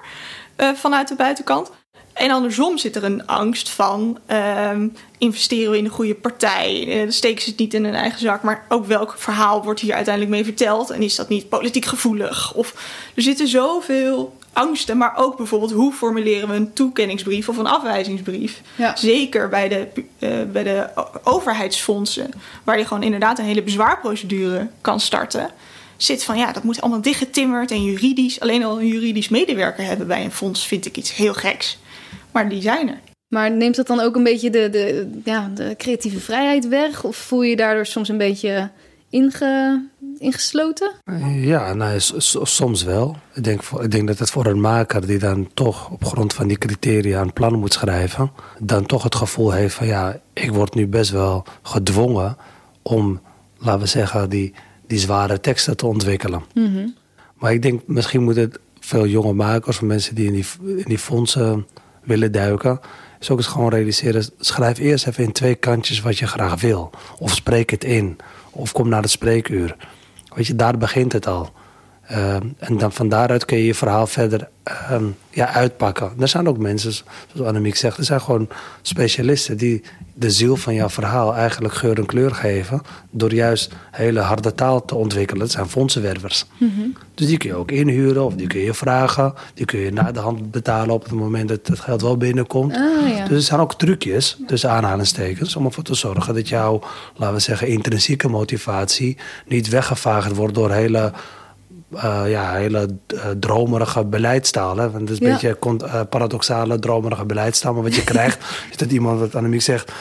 eh, vanuit de buitenkant. En andersom zit er een angst van ehm, investeren we in een goede partij. Dan steken ze het niet in hun eigen zak. Maar ook welk verhaal wordt hier uiteindelijk mee verteld? En is dat niet politiek gevoelig? Of er zitten zoveel angsten. Maar ook bijvoorbeeld hoe formuleren we een toekenningsbrief of een afwijzingsbrief? Ja. Zeker bij de, eh, bij de overheidsfondsen. Waar je gewoon inderdaad een hele bezwaarprocedure kan starten. Zit van ja, dat moet allemaal dichtgetimmerd en juridisch. Alleen al een juridisch medewerker hebben bij een fonds vind ik iets heel geks. Maar die zijn er. Maar neemt dat dan ook een beetje de, de, ja, de creatieve vrijheid weg? Of voel je je daardoor soms een beetje inge, ingesloten? Ja, nou, soms wel. Ik denk, ik denk dat het voor een maker die dan toch op grond van die criteria een plan moet schrijven, dan toch het gevoel heeft van ja, ik word nu best wel gedwongen om, laten we zeggen, die, die zware teksten te ontwikkelen. Maar ik denk, misschien moeten veel jonge makers of mensen die in die, in die fondsen willen duiken, is ook eens gewoon realiseren. Schrijf eerst even in twee kantjes wat je graag wil. Of spreek het in. Of kom naar het spreekuur. Weet je, daar begint het al. Ehm, en dan van daaruit kun je je verhaal verder ehm, ja, uitpakken. Er zijn ook mensen, zoals Annemiek zegt, er zijn gewoon specialisten die de ziel van jouw verhaal eigenlijk geur en kleur geven. Door juist hele harde taal te ontwikkelen. Dat zijn fondsenwervers. Dus die kun je ook inhuren of die kun je vragen. Die kun je na de hand betalen op het moment dat het geld wel binnenkomt. Ah, ja. Dus er zijn ook trucjes, tussen aanhalingstekens, om ervoor te zorgen dat jouw, laten we zeggen, intrinsieke motivatie niet weggevaagd wordt door hele eh, ja, hele uh, dromerige beleidstaal. Hè? Want het is een beetje uh, paradoxale, dromerige beleidstaal. Maar wat je [laughs] krijgt, is dat iemand, wat Annemiek zegt,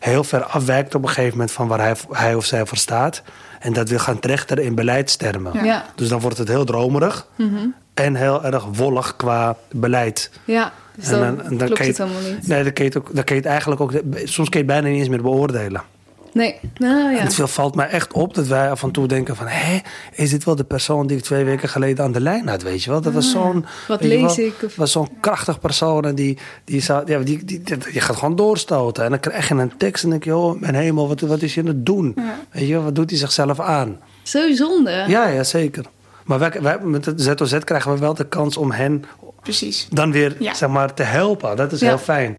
heel ver afwijkt op een gegeven moment van waar hij, hij of zij voor staat. En dat wil gaan trechteren in beleidstermen. Ja. Dus dan wordt het heel dromerig mm en heel erg wollig qua beleid. Ja, dus dan, en dan, en dan klopt het helemaal niet. Nee, dan kun, je het ook, dan kun je het eigenlijk ook... Soms kun je het bijna niet eens meer beoordelen. Nee, nou ja. En het valt mij echt op dat wij af en toe denken van... hé, is dit wel de persoon die ik twee weken geleden aan de lijn had, weet je wel? Dat was Ah, zo'n... Wat lees wel, ik? Of... was zo'n krachtig persoon en die, die, zou, ja, die, die, die, je gaat gewoon doorstoten. En dan krijg je een tekst en denk je, oh mijn hemel, wat, wat is je aan het doen? Ja. Weet je wel, wat doet hij zichzelf aan? Zo zonde. Ja, ja, zeker. Maar wij, wij, met het ZOZ krijgen we wel de kans om hen Precies. dan weer Ja. zeg maar, te helpen. Dat is Ja. heel fijn.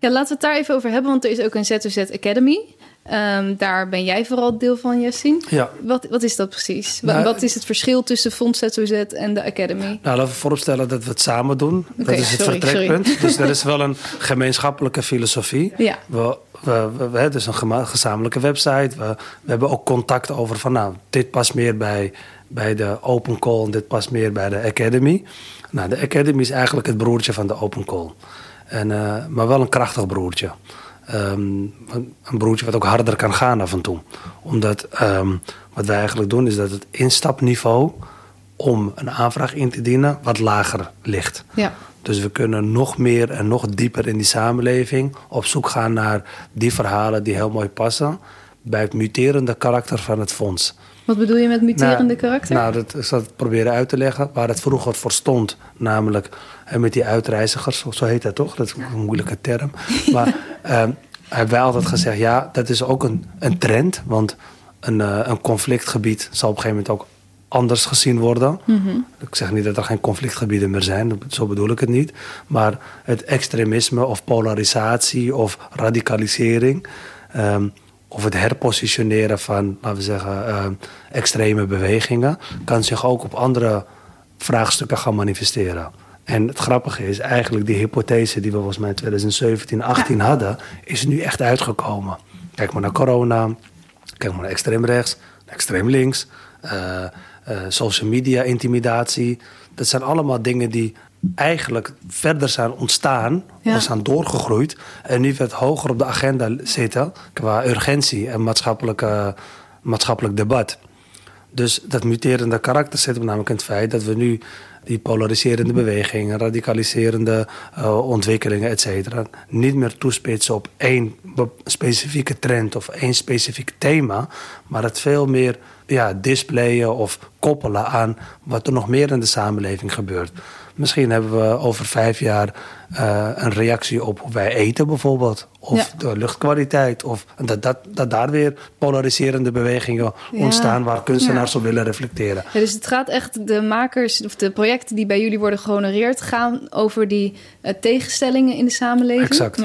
Ja, laten we het daar even over hebben, want er is ook een ZOZ Academy. Ehm, daar ben jij vooral deel van, Yassine. Ja. Wat, wat is dat precies? Nou, wat is het verschil tussen Fonds ZOZ en de Academy? Nou, laten we vooropstellen dat we het samen doen. Dat is het sorry, vertrekpunt. [laughs] Dus er is wel een gemeenschappelijke filosofie. Ja. We, we, we, we- het is een gezamenlijke website. We, we hebben ook contact over van, nou, dit past meer bij, bij de Open Call en dit past meer bij de Academy. Nou, de Academy is eigenlijk het broertje van de Open Call. En, eh, maar wel een krachtig broertje. Ehm, een broertje wat ook harder kan gaan af en toe. Omdat ehm, wat wij eigenlijk doen is dat het instapniveau om een aanvraag in te dienen wat lager ligt. Ja. Dus we kunnen nog meer en nog dieper in die samenleving op zoek gaan naar die verhalen die heel mooi passen bij het muterende karakter van het fonds. Wat bedoel je met muterende Nou, karakter? Nou, dat is dat proberen uit te leggen waar het vroeger voor stond. Namelijk eh, met die uitreizigers, zo heet dat toch? Dat is een moeilijke term. [laughs] Maar eh, hebben wij altijd gezegd, ja, dat is ook een, een trend. Want een, eh, een conflictgebied zal op een gegeven moment ook anders gezien worden. Mhm. Ik zeg niet dat er geen conflictgebieden meer zijn, zo bedoel ik het niet. Maar het extremisme of polarisatie of radicalisering... ehm, of het herpositioneren van, laten we zeggen, ehm, extreme bewegingen... kan zich ook op andere vraagstukken gaan manifesteren. En het grappige is eigenlijk die hypothese die we volgens mij in 2017, 18 hadden... is nu echt uitgekomen. Kijk maar naar corona, kijk maar naar extreem rechts, extreem links... eh, eh, social media intimidatie. Dat zijn allemaal dingen die eigenlijk verder zijn ontstaan, Ja. zijn doorgegroeid en nu wat hoger op de agenda zitten qua urgentie en maatschappelijke, maatschappelijk debat. Dus dat muterende karakter zit hem namelijk in het feit dat we nu die polariserende bewegingen, radicaliserende eh, ontwikkelingen, et cetera, niet meer toespitsen op één specifieke trend of één specifiek thema, maar het veel meer ja, displayen of koppelen aan wat er nog meer in de samenleving gebeurt. Misschien hebben we over vijf jaar eh, een reactie op hoe wij eten bijvoorbeeld. Of Ja. de luchtkwaliteit. Of dat, dat, dat daar weer polariserende bewegingen Ja. ontstaan waar kunstenaars op willen reflecteren. Dus het gaat echt, de makers of de projecten die bij jullie worden gehonoreerd, gaan over die eh, tegenstellingen in de samenleving. Exact.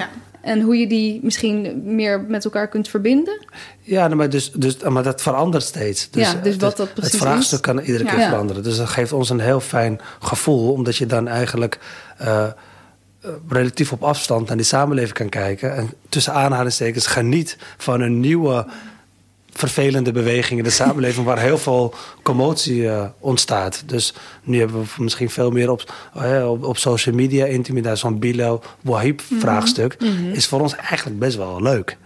En hoe je die misschien meer met elkaar kunt verbinden. Ja, nou, maar, dus, dus, maar dat verandert steeds. Dus, Ja, dus het- wat dat precies Het vraagstuk is. kan iedere keer Ja. veranderen. Dus dat geeft ons een heel fijn gevoel, omdat je dan eigenlijk eh, eh, relatief op afstand naar die samenleving kan kijken. En tussen aanhalingstekens geniet van een nieuwe vervelende beweging in de samenleving waar heel veel commotie eh, ontstaat. Dus nu hebben we misschien veel meer op, eh, op, op social media intimidatie. Zo'n Bilal Wahib vraagstuk is voor ons eigenlijk best wel leuk.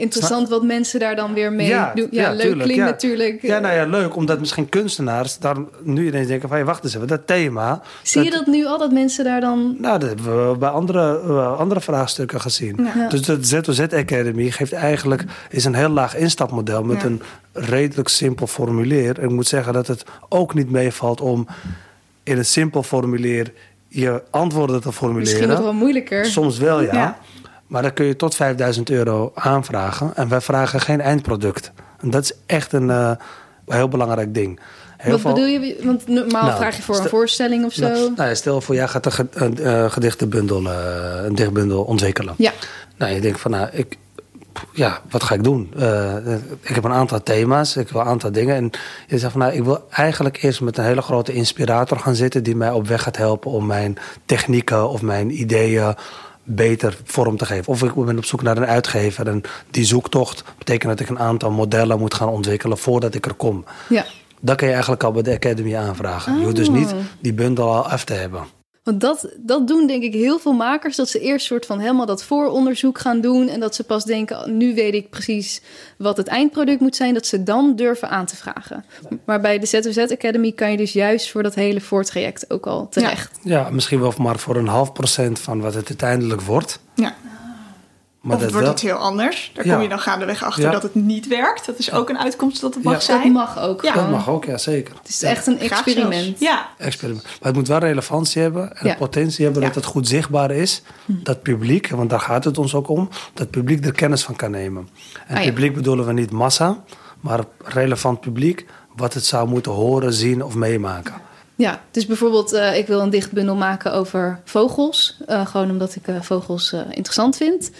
Interessant wat mensen daar dan weer mee Ja, doen. Ja, ja, leuk tuurlijk, klinkt ja. natuurlijk. Ja, nou ja, leuk. Omdat misschien kunstenaars daar nu ineens denken van... Hey, wacht eens even, dat thema... Zie je dat nu al, dat mensen daar dan... Nou, dat hebben we bij andere, eh, andere vraagstukken gezien. Dus de ZOZ Academy geeft eigenlijk... is een heel laag instapmodel met een redelijk simpel formulier. En ik moet zeggen dat het ook niet meevalt om in een simpel formulier... je antwoorden te formuleren. Misschien nog wel moeilijker. Soms wel, ja. Maar dan kun je tot 5000 euro aanvragen. En wij vragen geen eindproduct. En dat is echt een eh, heel belangrijk ding. Heel Wat veel- bedoel je? Want normaal Nou, vraag je voor een stel- voorstelling of zo. Nou, nou ja, stel voor, jij gaat een, eh, gedichtenbundel, eh, een dichtbundel ontwikkelen. Ja. Nou, je denkt van, nou, ik, ja, wat ga ik doen? Ik heb een aantal thema's, ik wil een aantal dingen. En je zegt van, nou, ik wil eigenlijk eerst met een hele grote inspirator gaan zitten... die mij op weg gaat helpen om mijn technieken of mijn ideeën beter vorm te geven. Of ik ben op zoek naar een uitgever en die zoektocht betekent dat ik een aantal modellen moet gaan ontwikkelen voordat ik er kom. ja. Dat kun je eigenlijk al bij de Academy aanvragen. Je hoeft dus niet Oh. die bundel al af te hebben. Want dat, dat doen denk ik heel veel makers. Dat ze eerst soort van helemaal dat vooronderzoek gaan doen. En dat ze pas denken, "Oh, nu weet ik precies wat het eindproduct moet zijn. Dat ze dan durven aan te vragen. Maar bij de ZOZ Academy kan je dus juist voor dat hele voortraject ook al terecht. Ja, misschien wel maar voor een half procent van wat het uiteindelijk wordt. Ja. Maar of het dat wordt wel, iets heel anders. Daar Ja. kom je dan gaandeweg achter Ja. dat het niet werkt. Dat is ook een uitkomst dat het mag Ja. Dat zijn. mag ook Ja. gewoon. dat mag ook, ja zeker. Het is echt een experiment. Ja, Experiment. Maar het moet wel relevantie hebben en potentie hebben Ja. dat het goed zichtbaar is. Dat publiek, want daar gaat het ons ook om, dat publiek er kennis van kan nemen. En Ah, ja. publiek bedoelen we niet massa, maar relevant publiek wat het zou moeten horen, zien of meemaken. Ja, dus bijvoorbeeld, eh, ik wil een dichtbundel maken over vogels. eh, gewoon omdat ik eh, vogels eh, interessant vind.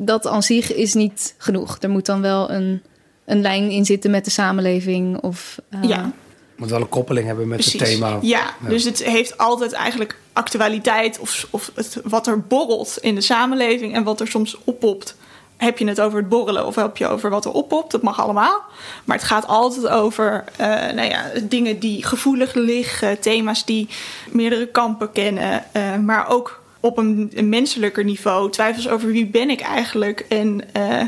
Dat aan zich is niet genoeg. Er moet dan wel een, een lijn in zitten met de samenleving. Of, eh, ja. Moet wel een koppeling hebben met precies. het thema. Ja, dus het heeft altijd eigenlijk actualiteit of, of het, wat er borrelt in de samenleving en wat er soms oppopt. Heb je het over het borrelen of heb je over wat er oppopt? Dat mag allemaal. Maar het gaat altijd over eh, nou ja, dingen die gevoelig liggen, thema's die meerdere kampen kennen, eh, maar ook op een, een menselijker niveau. Twijfels over wie ben ik eigenlijk en eh,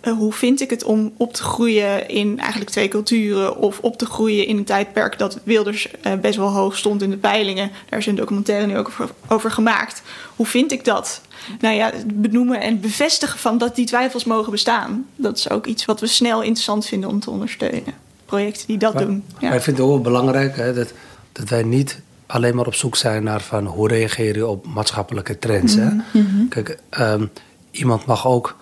eh, hoe vind ik het om op te groeien in eigenlijk twee culturen of op te groeien in een tijdperk dat Wilders eh, best wel hoog stond in de peilingen. Daar is een documentaire nu ook over, over gemaakt. Hoe vind ik dat? Nou ja, het benoemen en bevestigen van dat die twijfels mogen bestaan. Dat is ook iets wat we snel interessant vinden om te ondersteunen. Projecten die dat Maar, doen. maar Ja. ik vind het ook wel belangrijk hè, dat, dat wij niet alleen maar op zoek zijn naar van hoe reageer je op maatschappelijke trends. Hè? Kijk, ehm, iemand mag ook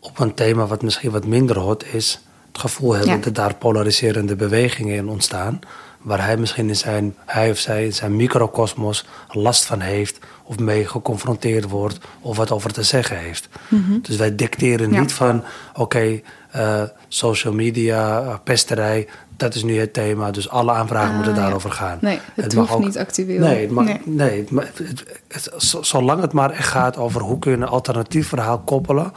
op een thema wat misschien wat minder hot is, het gevoel hebben Ja. dat daar polariserende bewegingen in ontstaan. Waar hij misschien in zijn, hij of zij in zijn microcosmos last van heeft, of mee geconfronteerd wordt, of wat over te zeggen heeft. Dus wij dicteren Ja. niet van, oké, eh, social media, eh, pesterij, dat is nu het thema, dus alle aanvragen Ah, moeten ja. daarover gaan. Nee, het mag hoeft niet actueel. Nee, het mag, Nee. nee. het het- het- zolang het maar echt gaat over hoe kun je een alternatief verhaal koppelen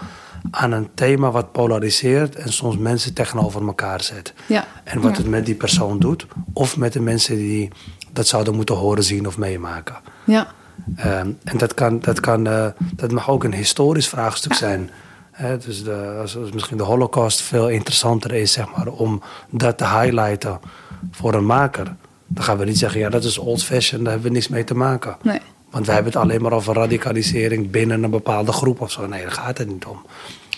aan een thema wat polariseert en soms mensen tegenover elkaar zet. Ja. En wat Ja. het met die persoon doet, of met de mensen die dat zouden moeten horen, zien of meemaken. Ja. Ehm, en dat, kan, dat, kan, eh, dat mag ook een historisch vraagstuk zijn. Dus de, als, als misschien de Holocaust veel interessanter is, zeg maar, om dat te highlighten voor een maker. Dan gaan we niet zeggen, ja, dat is old fashion, daar hebben we niks mee te maken. Nee. Want wij hebben het alleen maar over radicalisering binnen een bepaalde groep of zo. Nee, daar gaat het niet om.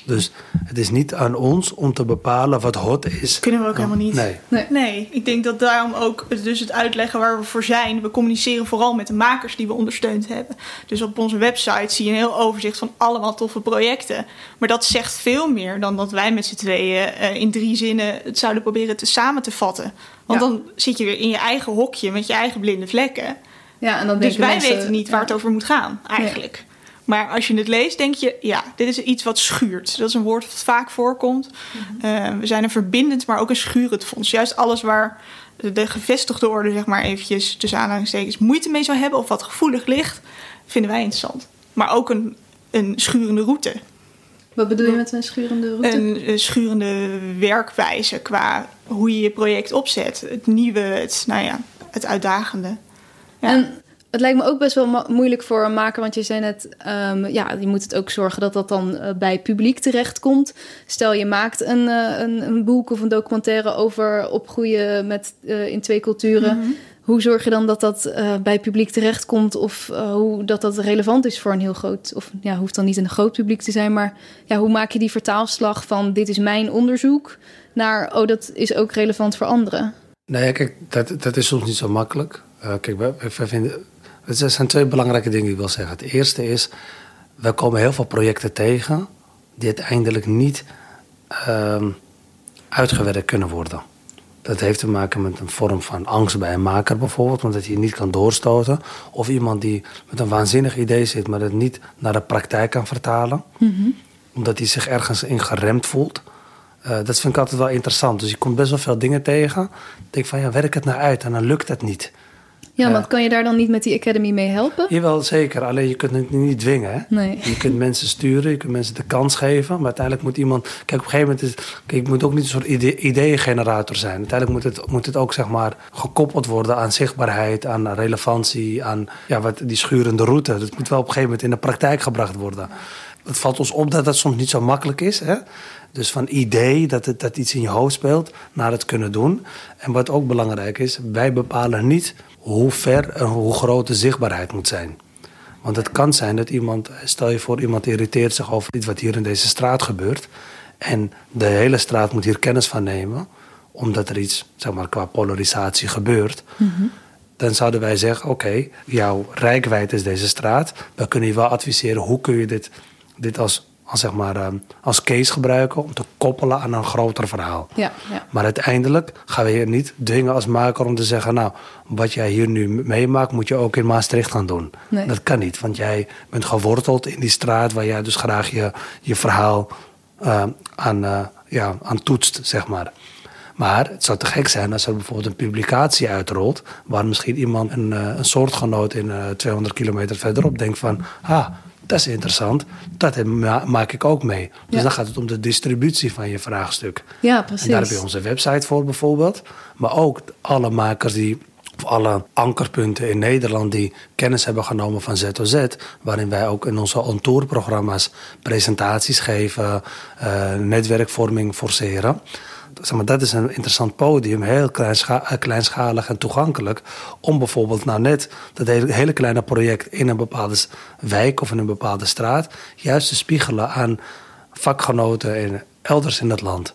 Dus het is niet aan ons om te bepalen wat hot is. Kunnen we ook helemaal niet. Nee. Nee. Nee, ik denk dat daarom ook dus het uitleggen waar we voor zijn. We communiceren vooral met de makers die we ondersteund hebben. Dus op onze website zie je een heel overzicht van allemaal toffe projecten. Maar dat zegt veel meer dan dat wij met z'n tweeën eh, in drie zinnen het zouden proberen te samen te vatten. Want Ja. dan zit je weer in je eigen hokje met je eigen blinde vlekken. ja, en dan Dus wij mensen- weten niet waar ja. het over moet gaan, eigenlijk. Maar als je het leest, denk je, ja, dit is iets wat schuurt. Dat is een woord wat vaak voorkomt. Mhm. Eh, we zijn een verbindend, maar ook een schurend fonds. Juist alles waar de, de gevestigde orde, zeg maar eventjes tussen aanhalingstekens, moeite mee zou hebben of wat gevoelig ligt, vinden wij interessant. Maar ook een, een schurende route. Wat bedoel je met een schurende route? Een, schurende werkwijze qua hoe je je project opzet. Het nieuwe, het, nou ja, het uitdagende. Ja. En het lijkt me ook best wel moeilijk voor een maker, want je zei net, ehm, ja, je moet het ook zorgen dat dat dan eh, bij publiek terechtkomt. Stel je maakt een, eh, een, een boek of een documentaire over opgroeien met, eh, in twee culturen. Mhm. Hoe zorg je dan dat dat eh, bij publiek terechtkomt of hoe dat dat relevant is voor een heel groot, of ja, hoeft dan niet een groot publiek te zijn, maar ja, hoe maak je die vertaalslag van dit is mijn onderzoek naar, oh, dat is ook relevant voor anderen? Nee, kijk, dat, dat is soms niet zo makkelijk. Eh, kijk, wij, wij vinden, er zijn twee belangrijke dingen die ik wil zeggen. Het eerste is, we komen heel veel projecten tegen die uiteindelijk niet ehm, uitgewerkt kunnen worden. Dat heeft te maken met een vorm van angst bij een maker bijvoorbeeld, omdat hij niet kan doorstoten. Of iemand die met een waanzinnig idee zit, maar het niet naar de praktijk kan vertalen. Omdat hij zich ergens in geremd voelt. Eh, dat vind ik altijd wel interessant. Dus je komt best wel veel dingen tegen. Ik denk van ja, werk het nou uit en dan lukt het niet. Ja, want kan je daar dan niet met die Academy mee helpen? Jawel, zeker. Alleen je kunt het niet dwingen. Hè? Nee. Je kunt mensen sturen, je kunt mensen de kans geven. Maar uiteindelijk moet iemand. Kijk, op een gegeven moment is. Kijk, het moet ook niet een soort ide ideeëngenerator zijn. Uiteindelijk moet het, moet het ook zeg maar gekoppeld worden aan zichtbaarheid, aan relevantie, aan ja, wat, die schurende route. Dat moet wel op een gegeven moment in de praktijk gebracht worden. Het valt ons op dat dat soms niet zo makkelijk is. Hè? Dus van idee dat, het, dat iets in je hoofd speelt, naar het kunnen doen. En wat ook belangrijk is, wij bepalen niet hoe ver en hoe groot de zichtbaarheid moet zijn. Want het kan zijn dat iemand, stel je voor, iemand irriteert zich over iets wat hier in deze straat gebeurt. En de hele straat moet hier kennis van nemen, omdat er iets, zeg maar, qua polarisatie gebeurt. Dan zouden wij zeggen: Oké, jouw rijkwijd is deze straat. We kunnen je wel adviseren hoe kun je dit, dit als, als, zeg maar, ehm, als case gebruiken om te koppelen aan een groter verhaal. Ja, ja. Maar uiteindelijk gaan we je niet dwingen als maker om te zeggen: Nou, wat jij hier nu meemaakt, moet je ook in Maastricht gaan doen. Nee. Dat kan niet, want jij bent geworteld in die straat waar jij dus graag je, je verhaal eh, aan, eh, ja, aan toetst, zeg maar. Maar het zou te gek zijn als er bijvoorbeeld een publicatie uitrolt. waar misschien iemand, een, eh, een soortgenoot in eh, 200 kilometer verderop, denkt van. Ah, dat is interessant. Dat ma- maak ik ook mee. Dus Ja. dan gaat het om de distributie van je vraagstuk. ja precies. En daar heb je onze website voor bijvoorbeeld. Maar ook alle makers die, of alle ankerpunten in Nederland die kennis hebben genomen van ZOZ. Waarin wij ook in onze on-tour-programma's presentaties geven, eh, netwerkvorming forceren. Zeg maar, dat is een interessant podium, heel eh, kleinschalig en toegankelijk. Om bijvoorbeeld nou net dat hele, kleine project in een bepaalde wijk of in een bepaalde straat. juist te spiegelen aan vakgenoten en elders in het land.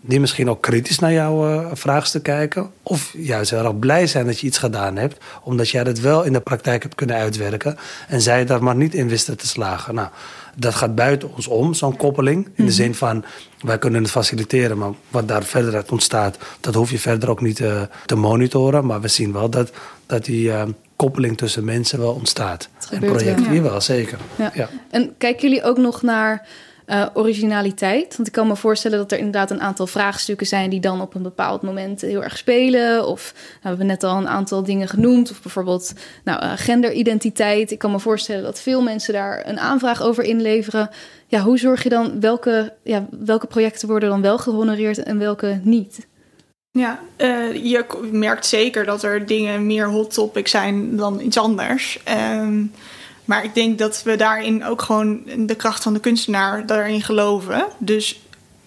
Die misschien ook kritisch naar jouw eh, vraagstuk kijken. Of juist heel erg blij zijn dat je iets gedaan hebt. Omdat jij dat wel in de praktijk hebt kunnen uitwerken. En zij daar maar niet in wisten te slagen. Nou, dat gaat buiten ons om, zo'n koppeling. In de zin van, wij kunnen het faciliteren. Maar wat daar verder uit ontstaat, dat hoef je verder ook niet eh, te monitoren. Maar we zien wel dat, dat die eh, koppeling tussen mensen wel ontstaat. Het En projecten wel. hier wel, zeker. Ja. Ja. En kijken jullie ook nog naar eh, originaliteit? Want ik kan me voorstellen dat er inderdaad een aantal vraagstukken zijn die dan op een bepaald moment heel erg spelen. Of nou, we hebben net al een aantal dingen genoemd. Of bijvoorbeeld nou, eh, genderidentiteit. Ik kan me voorstellen dat veel mensen daar een aanvraag over inleveren. Ja, hoe zorg je dan welke, ja, welke projecten worden dan wel gehonoreerd en welke niet? Ja, eh, je merkt zeker dat er dingen meer hot topic zijn dan iets anders. Ehm, maar ik denk dat we daarin ook gewoon de kracht van de kunstenaar daarin geloven. Dus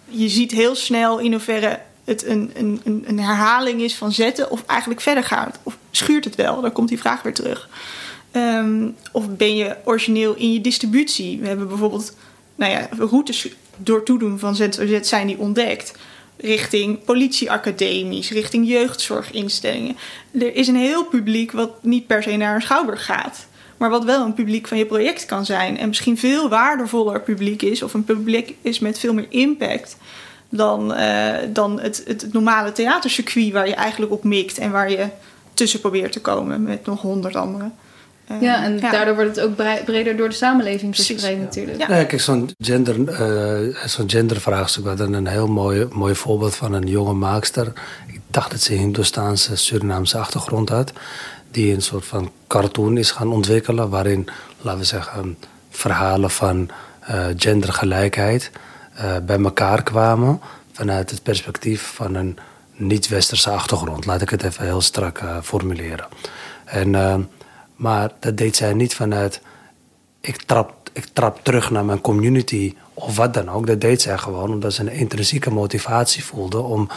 je ziet heel snel in hoeverre het een, een, een, herhaling is van zetten of eigenlijk verder gaat. Of schuurt het wel? Dan komt die vraag weer terug. Ehm, of ben je origineel in je distributie? We hebben bijvoorbeeld nou ja, routes door toedoen van ZOZ zijn die ontdekt. Richting politieacademies, richting jeugdzorginstellingen. Er is een heel publiek wat niet per se naar een schouwburg gaat. Maar wat wel een publiek van je project kan zijn. En misschien veel waardevoller publiek is. Of een publiek is met veel meer impact. Dan, eh, dan het, het normale theatercircuit waar je eigenlijk op mikt. En waar je tussen probeert te komen met nog honderd anderen. Eh, Ja, en daardoor wordt het ook breder door de samenleving verspreid ja. natuurlijk. Ja. Nee, kijk, zo'n gender, eh, zo'n gendervraagstuk. We hadden een heel mooi, mooi voorbeeld van een jonge maakster. Ik dacht dat ze Hindoestaanse, Surinaamse achtergrond had. Die een soort van cartoon is gaan ontwikkelen. Waarin, laten we zeggen, verhalen van eh, gendergelijkheid eh, bij elkaar kwamen. Vanuit het perspectief van een niet-westerse achtergrond. Laat ik het even heel strak eh, formuleren. En Maar dat deed zij niet vanuit ik trap, ik trap terug naar mijn community of wat dan ook. Dat deed zij gewoon omdat ze een intrinsieke motivatie voelde om,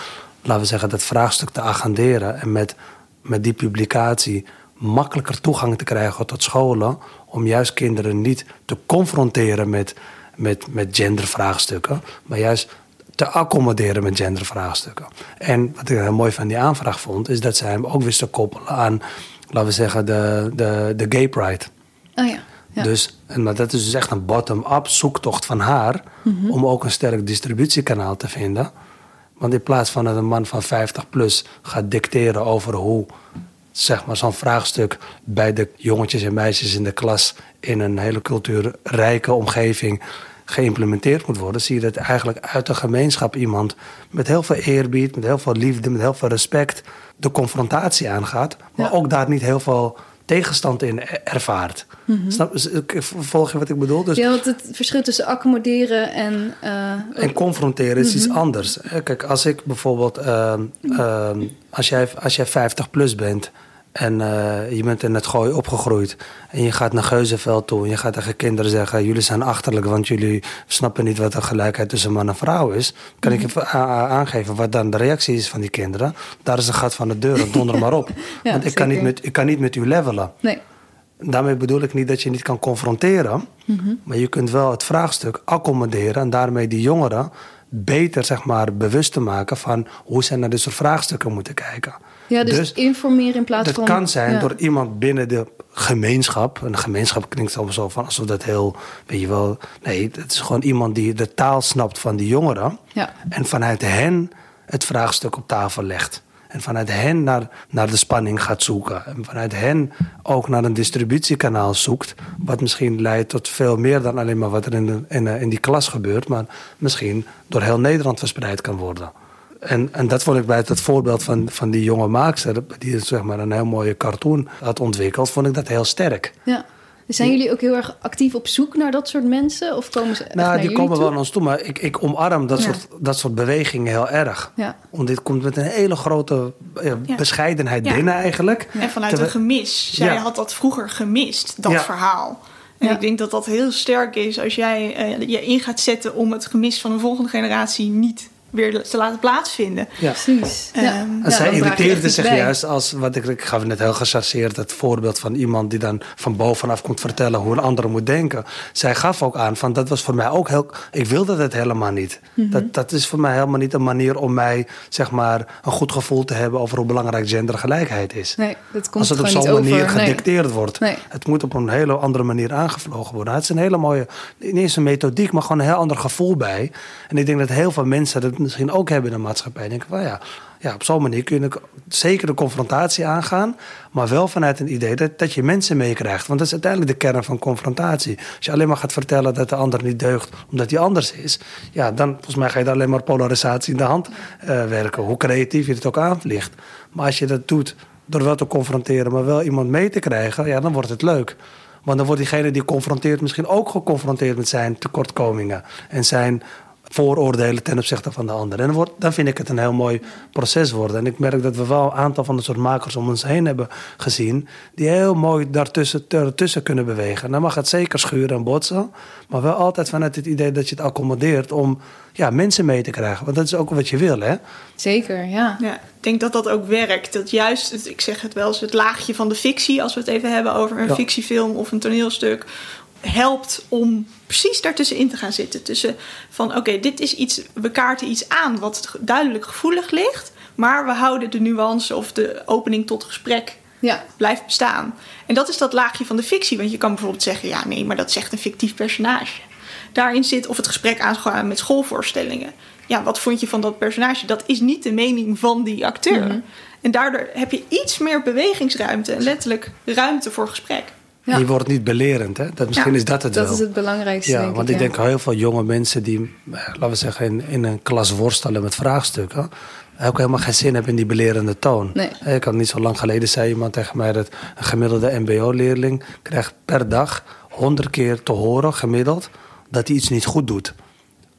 laten we zeggen, dat vraagstuk te agenderen. En met, met die publicatie makkelijker toegang te krijgen tot scholen. Om juist kinderen niet te confronteren met, met, met gendervraagstukken, maar juist te accommoderen met gendervraagstukken. En wat ik heel mooi van die aanvraag vond, is dat zij hem ook wist te koppelen aan, laten we zeggen, de, de, de gay pride. Oh ja. ja. Dus, en maar dat is dus echt een bottom-up zoektocht van haar om ook een sterk distributiekanaal te vinden. Want in plaats van dat een man van 50 plus gaat dicteren over hoe zeg maar, zo'n vraagstuk bij de jongetjes en meisjes in de klas in een hele cultuurrijke omgeving geïmplementeerd moet worden, zie je dat eigenlijk uit de gemeenschap iemand met heel veel eerbied, met heel veel liefde, met heel veel respect de confrontatie aangaat, maar Ja. ook daar niet heel veel tegenstand in er- ervaart. Snap, volg je wat ik bedoel? Dus ja, want het verschil tussen accommoderen en... eh, en confronteren is iets anders. Hè, Kijk, als ik bijvoorbeeld, ehm, ehm, als, jij, als jij 50 plus bent en eh, je bent in het gooi opgegroeid en je gaat naar Geuzenveld toe en je gaat tegen kinderen zeggen: Jullie zijn achterlijk, want jullie snappen niet wat de gelijkheid tussen man en vrouw is. Kan ik a- a- aangeven wat dan de reactie is van die kinderen? Daar is een gat van de deur, donder maar op. [laughs] Ja, want ik kan, niet met, ik kan niet met u levelen. nee. Daarmee bedoel ik niet dat je niet kan confronteren. Maar je kunt wel het vraagstuk accommoderen. En daarmee die jongeren beter zeg maar, bewust te maken van hoe ze naar dit soort vraagstukken moeten kijken. Ja, dus, informeren in plaats dat van... kan zijn ja. door iemand binnen de gemeenschap. En de gemeenschap klinkt allemaal zo van alsof dat heel, weet je wel. Nee, het is gewoon iemand die de taal snapt van die jongeren. Ja. En vanuit hen het vraagstuk op tafel legt. En vanuit hen naar, naar de spanning gaat zoeken. En vanuit hen ook naar een distributiekanaal zoekt. Wat misschien leidt tot veel meer dan alleen maar wat er in, de, in, eh, in die klas gebeurt. Maar misschien door heel Nederland verspreid kan worden. En, en dat vond ik bij het, het voorbeeld van, van die jonge maakster. Die zeg maar een heel mooie cartoon had ontwikkeld. Vond ik dat heel sterk. Ja. Dus zijn jullie ook heel erg actief op zoek naar dat soort mensen? Of komen ze echt naar Nou, die jullie komen toe? wel naar ons toe. Maar ik, ik omarm dat, Ja. soort, dat soort bewegingen heel erg. Ja. Want dit komt met een hele grote eh, Ja. bescheidenheid Ja. binnen eigenlijk. En vanuit Terwijl- een gemis. Zij Ja. had dat vroeger gemist, dat Ja. verhaal. En Ja. ik denk dat dat heel sterk is als jij eh, je in gaat zetten om het gemis van een volgende generatie niet weer te laten plaatsvinden. Ja. Precies. Ehm, ja. En Ja, zij irriteerde iets zich bij. juist als, wat ik, ik gaf net heel gechargeerd het voorbeeld van iemand die dan van bovenaf komt vertellen hoe een ander moet denken. Zij gaf ook aan van dat was voor mij ook heel, ik wilde dat helemaal niet. Mhm. dat, dat is voor mij helemaal niet een manier om mij zeg maar een goed gevoel te hebben over hoe belangrijk gendergelijkheid is. Nee, dat komt Als het op zo'n manier over. Nee. gedicteerd wordt. Nee. Het moet op een hele andere manier aangevlogen worden. Het is een hele mooie, niet eens een methodiek, maar gewoon een heel ander gevoel bij. En ik denk dat heel veel mensen dat misschien ook hebben in de maatschappij. Denken van ja, ja op zo'n manier kun je zeker de confrontatie aangaan. Maar wel vanuit een idee dat, dat je mensen meekrijgt. Want dat is uiteindelijk de kern van confrontatie. Als je alleen maar gaat vertellen dat de ander niet deugt omdat hij anders is. Ja, dan volgens mij ga je daar alleen maar polarisatie in de hand eh, werken. Hoe creatief je het ook aanvliegt. Maar als je dat doet door wel te confronteren, maar wel iemand mee te krijgen, ja, dan wordt het leuk. Want dan wordt diegene die confronteert misschien ook geconfronteerd met zijn tekortkomingen en zijn vooroordelen ten opzichte van de ander. En dan, wordt, dan vind ik het een heel mooi proces worden. En ik merk dat we wel een aantal van de soort makers om ons heen hebben gezien, die heel mooi daartussen ertussen kunnen bewegen. Dan mag het zeker schuren en botsen, maar wel altijd vanuit het idee dat je het accommodeert om ja, mensen mee te krijgen. Want dat is ook wat je wil, hè? Zeker, ja. Ja, ik denk dat dat ook werkt. Dat juist, het, ik zeg het wel eens, het laagje van de fictie, als we het even hebben over een Ja. fictiefilm of een toneelstuk, helpt om precies daartussenin te gaan zitten. Tussen van oké, dit is iets, we kaarten iets aan wat duidelijk gevoelig ligt, maar we houden de nuance of de opening tot gesprek Ja, blijft bestaan. En dat is dat laagje van de fictie. Want je kan bijvoorbeeld zeggen: ja, nee, maar dat zegt een fictief personage. Daarin zit of het gesprek aangaan met schoolvoorstellingen. Ja, wat vond je van dat personage? Dat is niet de mening van die acteur. Mhm. En daardoor heb je iets meer bewegingsruimte en letterlijk ruimte voor gesprek. Ja. Je wordt niet belerend, hè? Dat, misschien Ja, is dat het dat wel. is het belangrijkste, Ja, denk want ik. ja. denk heel veel jonge mensen die, eh, laten we zeggen, in, in een klas worstelen met vraagstukken, ook helemaal geen zin hebben in die belerende toon. Nee. Ik had niet zo lang geleden zei iemand tegen mij dat een gemiddelde MBO-leerling krijgt per dag honderd keer te horen, gemiddeld, dat hij iets niet goed doet.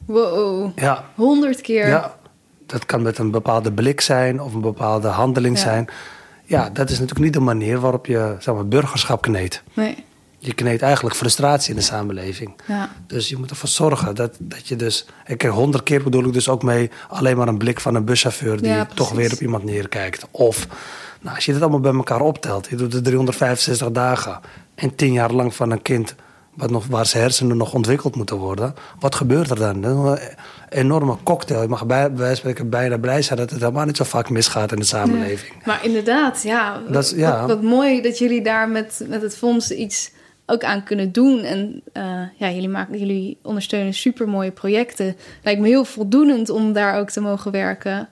Wow, Ja, honderd keer. ja, dat kan met een bepaalde blik zijn of een bepaalde handeling Ja. zijn. Ja, dat is natuurlijk niet de manier waarop je zeg maar, burgerschap kneedt. Nee. Je kneedt eigenlijk frustratie in de samenleving. Ja. Dus je moet ervoor zorgen dat, dat je dus... Ik honderd keer bedoel ik dus ook mee... alleen maar een blik van een buschauffeur... die Ja, toch weer op iemand neerkijkt. Of, nou, als je dit allemaal bij elkaar optelt... je doet het 365 dagen... en tien jaar lang van een kind... Wat nog, waar zijn hersenen nog ontwikkeld moeten worden... wat gebeurt er dan? Enorme cocktail. Je mag bij, bij wijze van spreken bijna blij zijn... dat het helemaal niet zo vaak misgaat in de samenleving. Maar inderdaad, ja. Dat is- ja. Wat, wat mooi dat jullie daar met, met het fonds iets ook aan kunnen doen. En eh, ja, jullie, maken, jullie ondersteunen supermooie projecten. Lijkt me heel voldoenend om daar ook te mogen werken.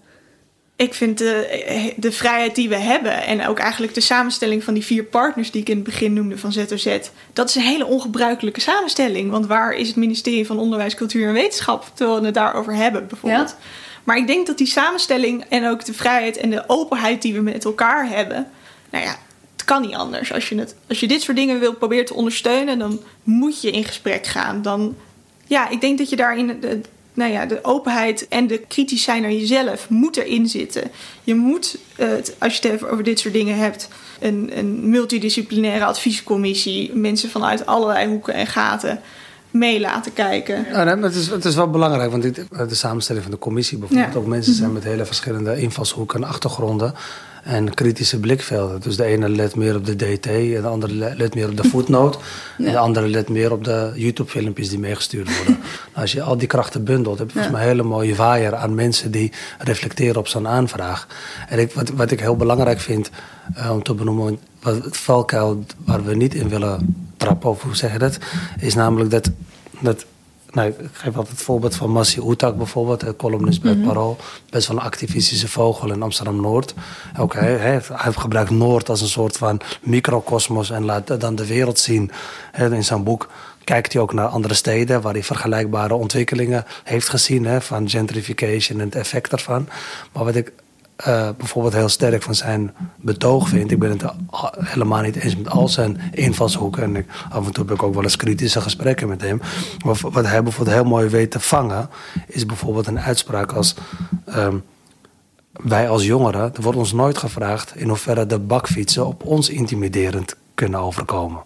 Ik vind de, de vrijheid die we hebben en ook eigenlijk de samenstelling van die vier partners die ik in het begin noemde van ZOZ, dat is een hele ongebruikelijke samenstelling. Want waar is het ministerie van Onderwijs, Cultuur en Wetenschap terwijl we het daarover hebben bijvoorbeeld? Ja. Maar ik denk dat die samenstelling en ook de vrijheid en de openheid die we met elkaar hebben, nou ja, het kan niet anders. Als je, het, als je dit soort dingen wilt proberen te ondersteunen, dan moet je in gesprek gaan. Dan, ja, ik denk dat je daarin de, nou ja, de openheid en de kritisch zijn naar jezelf moet erin zitten. Je moet, eh, als je het over dit soort dingen hebt, een, een multidisciplinaire adviescommissie, mensen vanuit allerlei hoeken en gaten mee laten kijken. Ja, nee, het, is, het is wel belangrijk, want dit- de samenstelling van de commissie bijvoorbeeld... Ja. ook mensen zijn met hele verschillende invalshoeken en achtergronden... en kritische blikvelden. Dus de ene let meer op de DT, en de andere le- let meer op de voetnoot... [laughs] en de andere let meer op de YouTube-filmpjes die meegestuurd worden. [laughs] nou, als je al die krachten bundelt, heb je volgens mij een hele mooie waaier... aan mensen die reflecteren op zo'n aanvraag. En ik, wat, wat ik heel belangrijk vind eh, om te benoemen... Wat het valkuil waar we niet in willen trappen, of hoe zeg je dat... is namelijk dat... dat nou, ik geef altijd het voorbeeld van Massi Oetak bijvoorbeeld, columnist bij het Parool. Best wel een activistische vogel in Amsterdam-Noord. Ook hij, hij, hij gebruikt Noord als een soort van microcosmos en laat dan de wereld zien. In zijn boek kijkt hij ook naar andere steden waar hij vergelijkbare ontwikkelingen heeft gezien. Van gentrification en het effect daarvan. Maar wat ik eh, bijvoorbeeld heel sterk van zijn betoog vind. Ik ben het helemaal niet eens met al zijn invalshoeken. En ik, af en toe heb ik ook wel eens kritische gesprekken met hem. Maar wat hij bijvoorbeeld heel mooi weet te vangen... is bijvoorbeeld een uitspraak als... ehm, wij als jongeren, er wordt ons nooit gevraagd... in hoeverre de bakfietsen op ons intimiderend kunnen overkomen.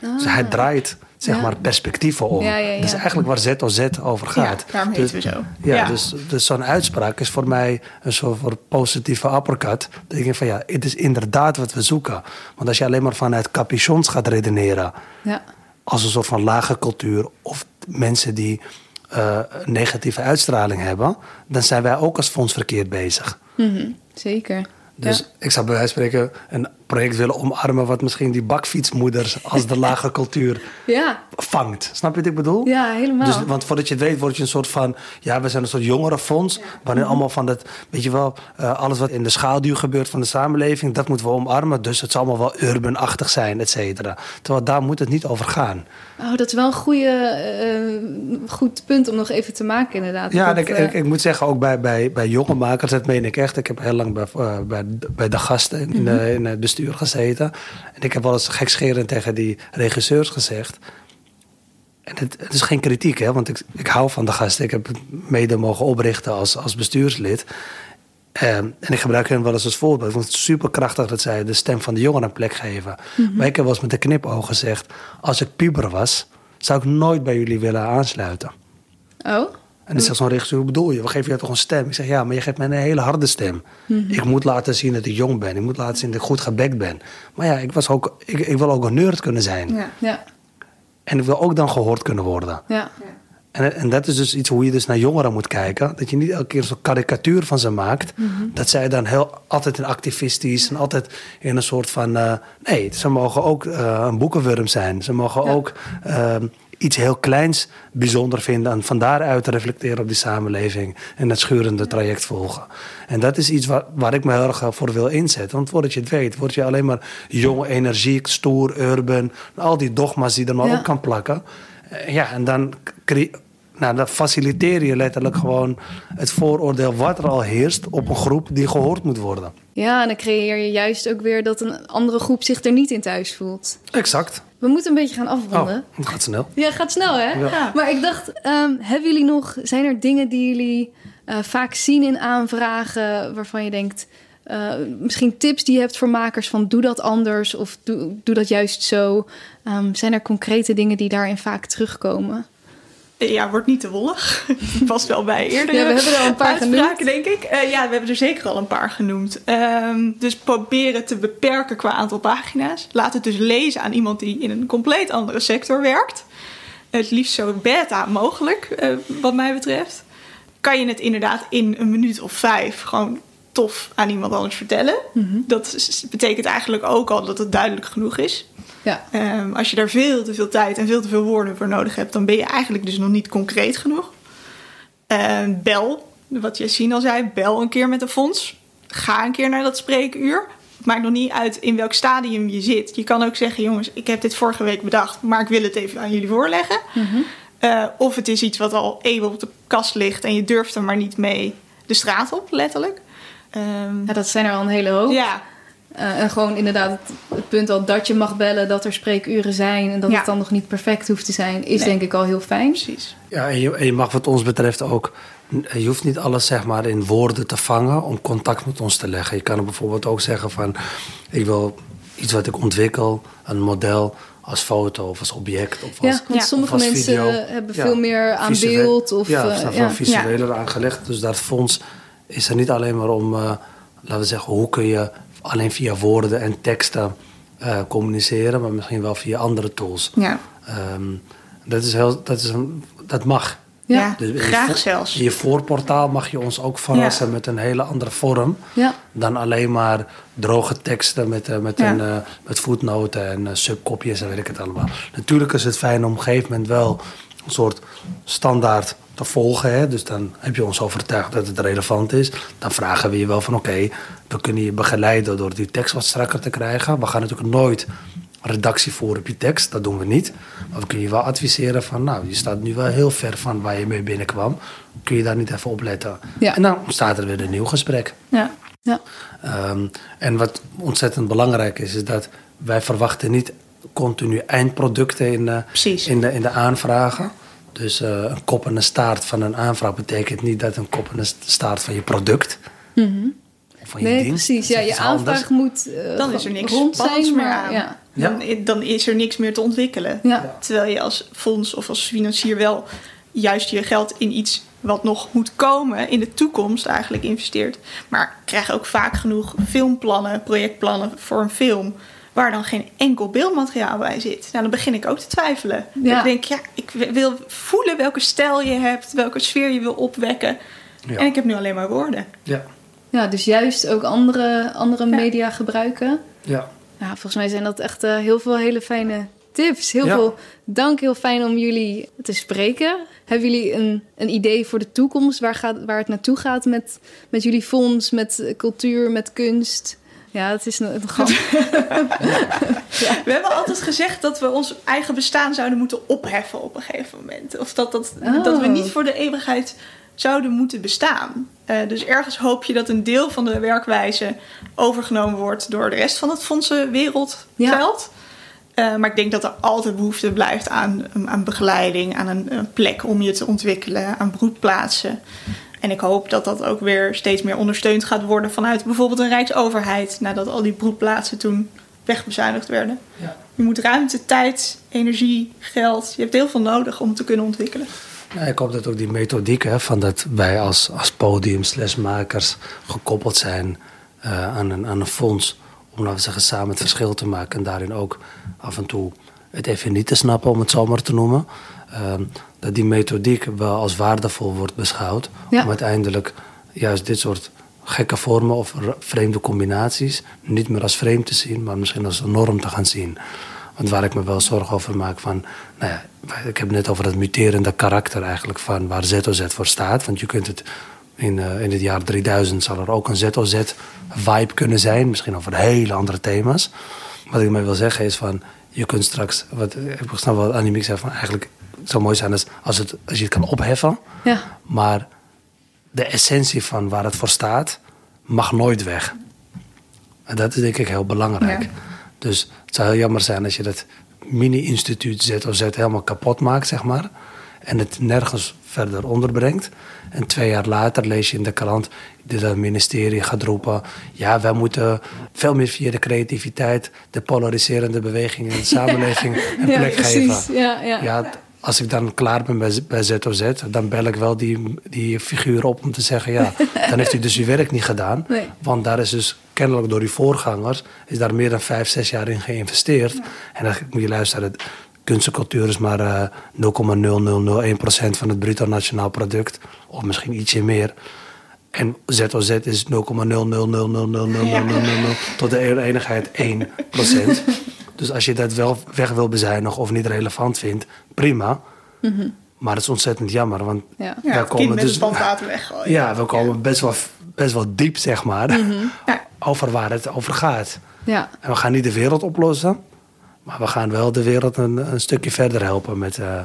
Dus hij draait zeg Ja. maar perspectieven om. Ja, ja, ja. Dat is eigenlijk waar ZOZ over gaat. Daarom Dus- we zo. ja, dus, dus zo'n uitspraak is voor mij een soort van positieve uppercut. Dat ik denk van ja, het is inderdaad wat we zoeken. Want als je alleen maar vanuit capuchons gaat redeneren... Ja. als een soort van lage cultuur... of mensen die een negatieve uitstraling hebben... dan zijn wij ook als fonds verkeerd bezig. Mhm, Zeker. Dus Ja. ik zou bij wijze van spreken een project willen omarmen... wat misschien die bakfietsmoeders als de lage [laughs] cultuur Ja, vangt. Snap je wat ik bedoel? ja, helemaal. Dus, want voordat je het weet, word je een soort van... Ja, we zijn een soort jongerenfonds. Waarin allemaal van dat... Weet je wel, eh, alles wat in de schaduw gebeurt van de samenleving... dat moeten we omarmen. Dus het zal allemaal wel urbanachtig zijn, et cetera. Terwijl daar moet het niet over gaan. Oh, dat is wel een goede, eh, goed punt om nog even te maken, inderdaad. Ja, Dat, en ik, eh, ik, ik moet zeggen, ook bij, bij, bij jonge makers, dat meen ik echt. Ik heb heel lang bij, bij, bij de gasten in, de- in het bestuur gezeten. En ik heb wel eens gekscherend tegen die regisseurs gezegd... En het, het is geen kritiek, hè, want ik, ik hou van de gasten. Ik heb het mede mogen oprichten als, als bestuurslid. Ehm, en ik gebruik hen wel eens als voorbeeld. Ik vond het super krachtig dat zij de stem van de jongeren een plek geven. Maar ik heb wel eens met een knipoog gezegd... als ik puber was, zou ik nooit bij jullie willen aansluiten. Oh? En dan zegt zo'n regisseur, hoe bedoel je? We geven je toch een stem? Ik zeg, ja, maar je geeft mij een hele harde stem. Ik moet laten zien dat ik jong ben. Ik moet laten zien dat ik goed gebekt ben. Maar ja, ik, was ook, ik, ik wil ook een nerd kunnen zijn. Ja. Ja, En ik wil ook dan gehoord kunnen worden. ja. En, en dat is dus iets hoe je dus naar jongeren moet kijken. Dat je niet elke keer zo'n karikatuur van ze maakt. Dat zij dan heel, altijd in activistisch en altijd in een soort van... eh, nee, ze mogen ook eh, een boekenwurm zijn. Ze mogen Ja. ook ehm, iets heel kleins bijzonder vinden... en van daaruit reflecteren op die samenleving... en het schurende traject volgen. En dat is iets waar, waar ik me heel erg voor wil inzetten. Want voordat je het weet, word je alleen maar jong, energiek, stoer, urban... al die dogma's die er maar Ja. op kan plakken... Eh, Ja, en dan, nou, dan faciliteer je letterlijk gewoon het vooroordeel wat er al heerst op een groep die gehoord moet worden. Ja, en dan creëer je juist ook weer dat een andere groep zich er niet in thuis voelt. Exact. We moeten een beetje gaan Oh, afronden. het gaat snel. Ja, gaat snel hè? Ja. Maar ik dacht, ehm, hebben jullie nog, zijn er dingen die jullie eh, vaak zien in aanvragen waarvan je denkt, eh, misschien tips die je hebt voor makers van doe dat anders of doe, doe dat juist zo. Ehm, zijn er concrete dingen die daarin vaak terugkomen? Ja, wordt niet te wollig. [laughs] Past wel bij eerder. Ja, we hebben er al een paar genoemd. denk ik. Eh, ja, we hebben er zeker al een paar genoemd. Ehm, dus proberen te beperken qua aantal pagina's. Laat het dus lezen aan iemand die in een compleet andere sector werkt. Het liefst zo beta mogelijk, eh, wat mij betreft. Kan je het inderdaad in een minuut of vijf gewoon tof aan iemand anders vertellen. Mhm. Dat betekent eigenlijk ook al dat het duidelijk genoeg is. Ja, Ehm, als je daar veel te veel tijd en veel te veel woorden voor nodig hebt, dan ben je eigenlijk dus nog niet concreet genoeg. Ehm, bel, wat Jessine al zei, bel een keer met een fonds. Ga een keer naar dat spreekuur. Het maakt nog niet uit in welk stadium je zit. Je kan ook zeggen, jongens, ik heb dit vorige week bedacht, maar ik wil het even aan jullie voorleggen. Eh, of het is iets wat al eeuwen op de kast ligt en je durft er maar niet mee de straat op, letterlijk. Ehm, ja dat zijn er al een hele hoop. ja, Eh, en gewoon inderdaad het, het punt al dat je mag bellen, dat er spreekuren zijn en dat Ja. het dan nog niet perfect hoeft te zijn, is Nee. denk ik al heel fijn. precies. Ja, en je, en je mag wat ons betreft ook... Je hoeft niet alles zeg maar in woorden te vangen om contact met ons te leggen. Je kan er bijvoorbeeld ook zeggen van... Ik wil iets wat ik ontwikkel, een model als foto of als object. Of als, Ja, want Ja. sommige of als mensen video. hebben Ja, veel meer aan beeld. Of, ja, eh, of zijn ja. veel visueler aangelegd. Dus dat fonds is er niet alleen maar om, eh, laten we zeggen, hoe kun je alleen via woorden en teksten eh, communiceren, maar misschien wel via andere tools. Ja, Ehm, dat, is heel, dat, is een, dat mag. Ja. ja. Dus je graag vo- zelfs. In je voorportaal mag je ons ook verrassen met een hele andere vorm Ja. dan alleen maar droge teksten met, eh, met, Ja. een, eh, met voetnoten en subkopjes en weet ik het allemaal. Natuurlijk is het fijn om op een gegeven moment wel een soort standaard te volgen. Hè? Dus dan heb je ons overtuigd dat het relevant is. Dan vragen we je wel van oké, we kunnen je begeleiden door die tekst wat strakker te krijgen. We gaan natuurlijk nooit redactie voeren op je tekst, dat doen we niet. Maar we kunnen je wel adviseren van nou, je staat nu wel heel ver van waar je mee binnenkwam. Kun je daar niet even op letten? Ja. En dan ontstaat er weer een nieuw gesprek. Ja. Ja. Ehm, en wat ontzettend belangrijk is, is dat wij verwachten niet continu eindproducten in de, in de, in de aanvragen. Dus eh, een kop en een staart van een aanvraag betekent niet dat een kop en een staart van je product of van je Nee, dienst. precies. Ja, je anders. aanvraag moet eh, Dan is er niks rond zijn. meer Maar, aan. ja. Dan, dan is er niks meer te ontwikkelen. Ja. Terwijl je als fonds of als financier wel juist je geld in iets wat nog moet komen in de toekomst eigenlijk investeert. Maar ik krijg ook vaak genoeg filmplannen, projectplannen voor een film. Waar dan geen enkel beeldmateriaal bij zit. Nou, dan begin ik ook te twijfelen. Ja. Ik denk, ja, ik wil voelen welke stijl je hebt, welke sfeer je wil opwekken. Ja. En ik heb nu alleen maar woorden. Ja, ja, dus juist ook andere, andere Ja. media gebruiken. ja. Ja, volgens mij zijn dat echt eh, heel veel hele fijne tips. Heel Ja. veel dank, heel fijn om jullie te spreken. Hebben jullie een, een idee voor de toekomst? Waar, gaat, waar het naartoe gaat met, met jullie fonds, met cultuur, met kunst? Ja, het is een. [laughs] We hebben altijd gezegd dat we ons eigen bestaan zouden moeten opheffen op een gegeven moment. Of dat, dat, Oh. dat we niet voor de eeuwigheid zouden moeten bestaan. Eh, dus ergens hoop je dat een deel van de werkwijze overgenomen wordt door de rest van het fondsenwereldveld. Eh, maar ik denk dat er altijd behoefte blijft aan, aan begeleiding, aan een, een plek om je te ontwikkelen, aan broedplaatsen. En ik hoop dat dat ook weer steeds meer ondersteund gaat worden vanuit bijvoorbeeld een rijksoverheid, nadat al die broedplaatsen toen wegbezuinigd werden. Ja. Je moet ruimte, tijd, energie, geld. Je hebt heel veel nodig om te kunnen ontwikkelen. Nou, ik hoop dat ook die methodiek, hè, van dat wij als, als podium slash makers gekoppeld zijn eh, aan, een, aan een fonds. Om laten we zeggen, samen het verschil te maken. En daarin ook af en toe het even niet te snappen, om het zo maar te noemen. Ehm, dat die methodiek wel als waardevol wordt beschouwd. Ja. Om uiteindelijk juist dit soort gekke vormen of vreemde combinaties niet meer als vreemd te zien, maar misschien als een norm te gaan zien. Want waar ik me wel zorgen over maak van, nou ja, ik heb het net over dat muterende karakter eigenlijk van waar ZOZ voor staat. Want je kunt het in, eh, in het jaar 3000 zal er ook een ZOZ-vibe kunnen zijn, misschien over hele andere thema's. Wat ik mij wil zeggen is van, je kunt straks, wat ik snap wat Annemiek zei van, eigenlijk het zou mooi zijn als, als, het, als je het kan opheffen, Ja, maar de essentie van waar het voor staat mag nooit weg. En dat is denk ik heel belangrijk. Ja. Dus het zou heel jammer zijn als je dat mini-instituut ZOZ helemaal kapot maakt, zeg maar. En het nergens verder onderbrengt. En twee jaar later lees je in de krant dat het ministerie gaat roepen... ja, wij moeten veel meer via de creativiteit... de polariserende bewegingen in de [laughs] samenleving een plek ja, geven. Ja, ja. Als ik dan klaar ben bij, bij ZOZ, dan bel ik wel die, die figuur op om te zeggen: ja, dan heeft u dus uw werk niet gedaan. Nee. Want daar is dus kennelijk door uw voorgangers, is daar meer dan vijf, zes jaar in geïnvesteerd. En dan moet je luisteren. Kunst en cultuur is maar eh, 0,0001% van het bruto nationaal product. Of misschien ietsje meer. En ZOZ is 0,00000000 tot de enigheid 1%. [laughs] Dus als je dat wel weg wil bezuinigen of niet relevant vindt, prima. Maar het is ontzettend jammer, want Ja. Kind komen met dus weggooien. [laughs] ja, we komen best wel, best wel diep, zeg maar, Ja. [laughs] over waar het over gaat. ja. En we gaan niet de wereld oplossen, maar we gaan wel de wereld een, een stukje verder helpen met eh,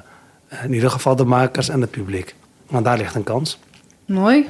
in ieder geval de makers en het publiek. Want daar ligt een kans. Mooi.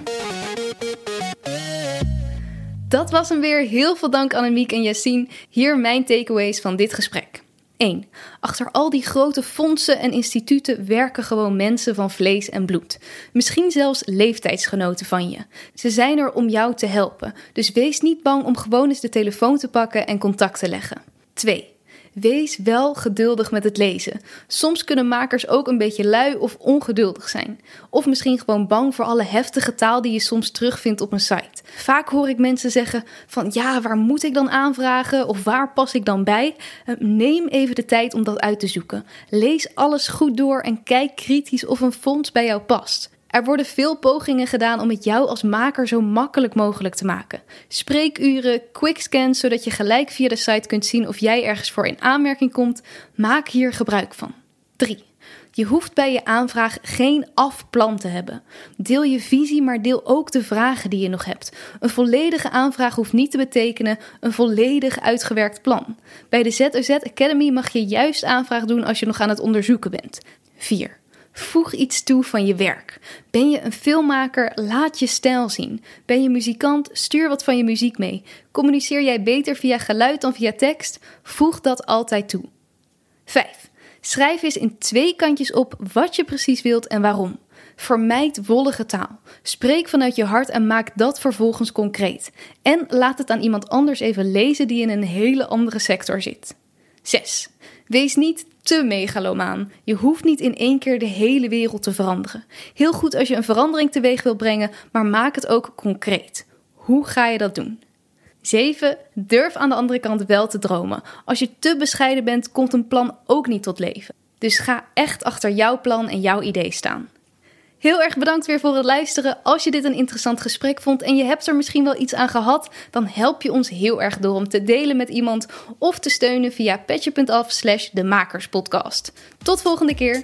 Dat was hem weer. Heel veel dank Annemiek en Yassine. Hier mijn takeaways van dit gesprek. 1. Achter al die grote fondsen en instituten werken gewoon mensen van vlees en bloed. Misschien zelfs leeftijdsgenoten van je. Ze zijn er om jou te helpen. Dus wees niet bang om gewoon eens de telefoon te pakken en contact te leggen. 2. Wees wel geduldig met het lezen. Soms kunnen makers ook een beetje lui of ongeduldig zijn. Of misschien gewoon bang voor alle heftige taal die je soms terugvindt op een site. Vaak hoor ik mensen zeggen van ja, waar moet ik dan aanvragen of waar pas ik dan bij? Eh, Neem even de tijd om dat uit te zoeken. Lees alles goed door en kijk kritisch of een fonds bij jou past. Er worden veel pogingen gedaan om het jou als maker zo makkelijk mogelijk te maken. Spreekuren, quickscans, zodat je gelijk via de site kunt zien of jij ergens voor in aanmerking komt. Maak hier gebruik van. 3. Je hoeft bij je aanvraag geen afplan te hebben. Deel je visie, maar deel ook de vragen die je nog hebt. Een volledige aanvraag hoeft niet te betekenen een volledig uitgewerkt plan. Bij de ZOZ Academy mag je juist aanvraag doen als je nog aan het onderzoeken bent. 4. Voeg iets toe van je werk. Ben je een filmmaker? Laat je stijl zien. Ben je muzikant? Stuur wat van je muziek mee. Communiceer jij beter via geluid dan via tekst? Voeg dat altijd toe. 5. Schrijf eens in twee kantjes op wat je precies wilt en waarom. Vermijd wollige taal. Spreek vanuit je hart en maak dat vervolgens concreet. En laat het aan iemand anders even lezen die in een hele andere sector zit. 6. Wees niet te megalomaan. Je hoeft niet in één keer de hele wereld te veranderen. Heel goed als je een verandering teweeg wil brengen, maar maak het ook concreet. Hoe ga je dat doen? 7. Durf aan de andere kant wel te dromen. Als je te bescheiden bent, komt een plan ook niet tot leven. Dus ga echt achter jouw plan en jouw idee staan. Heel erg bedankt weer voor het luisteren. Als je dit een interessant gesprek vond en je hebt er misschien wel iets aan gehad, dan help je ons heel erg door om te delen met iemand of te steunen via petje.af slash de makerspodcast. Tot volgende keer!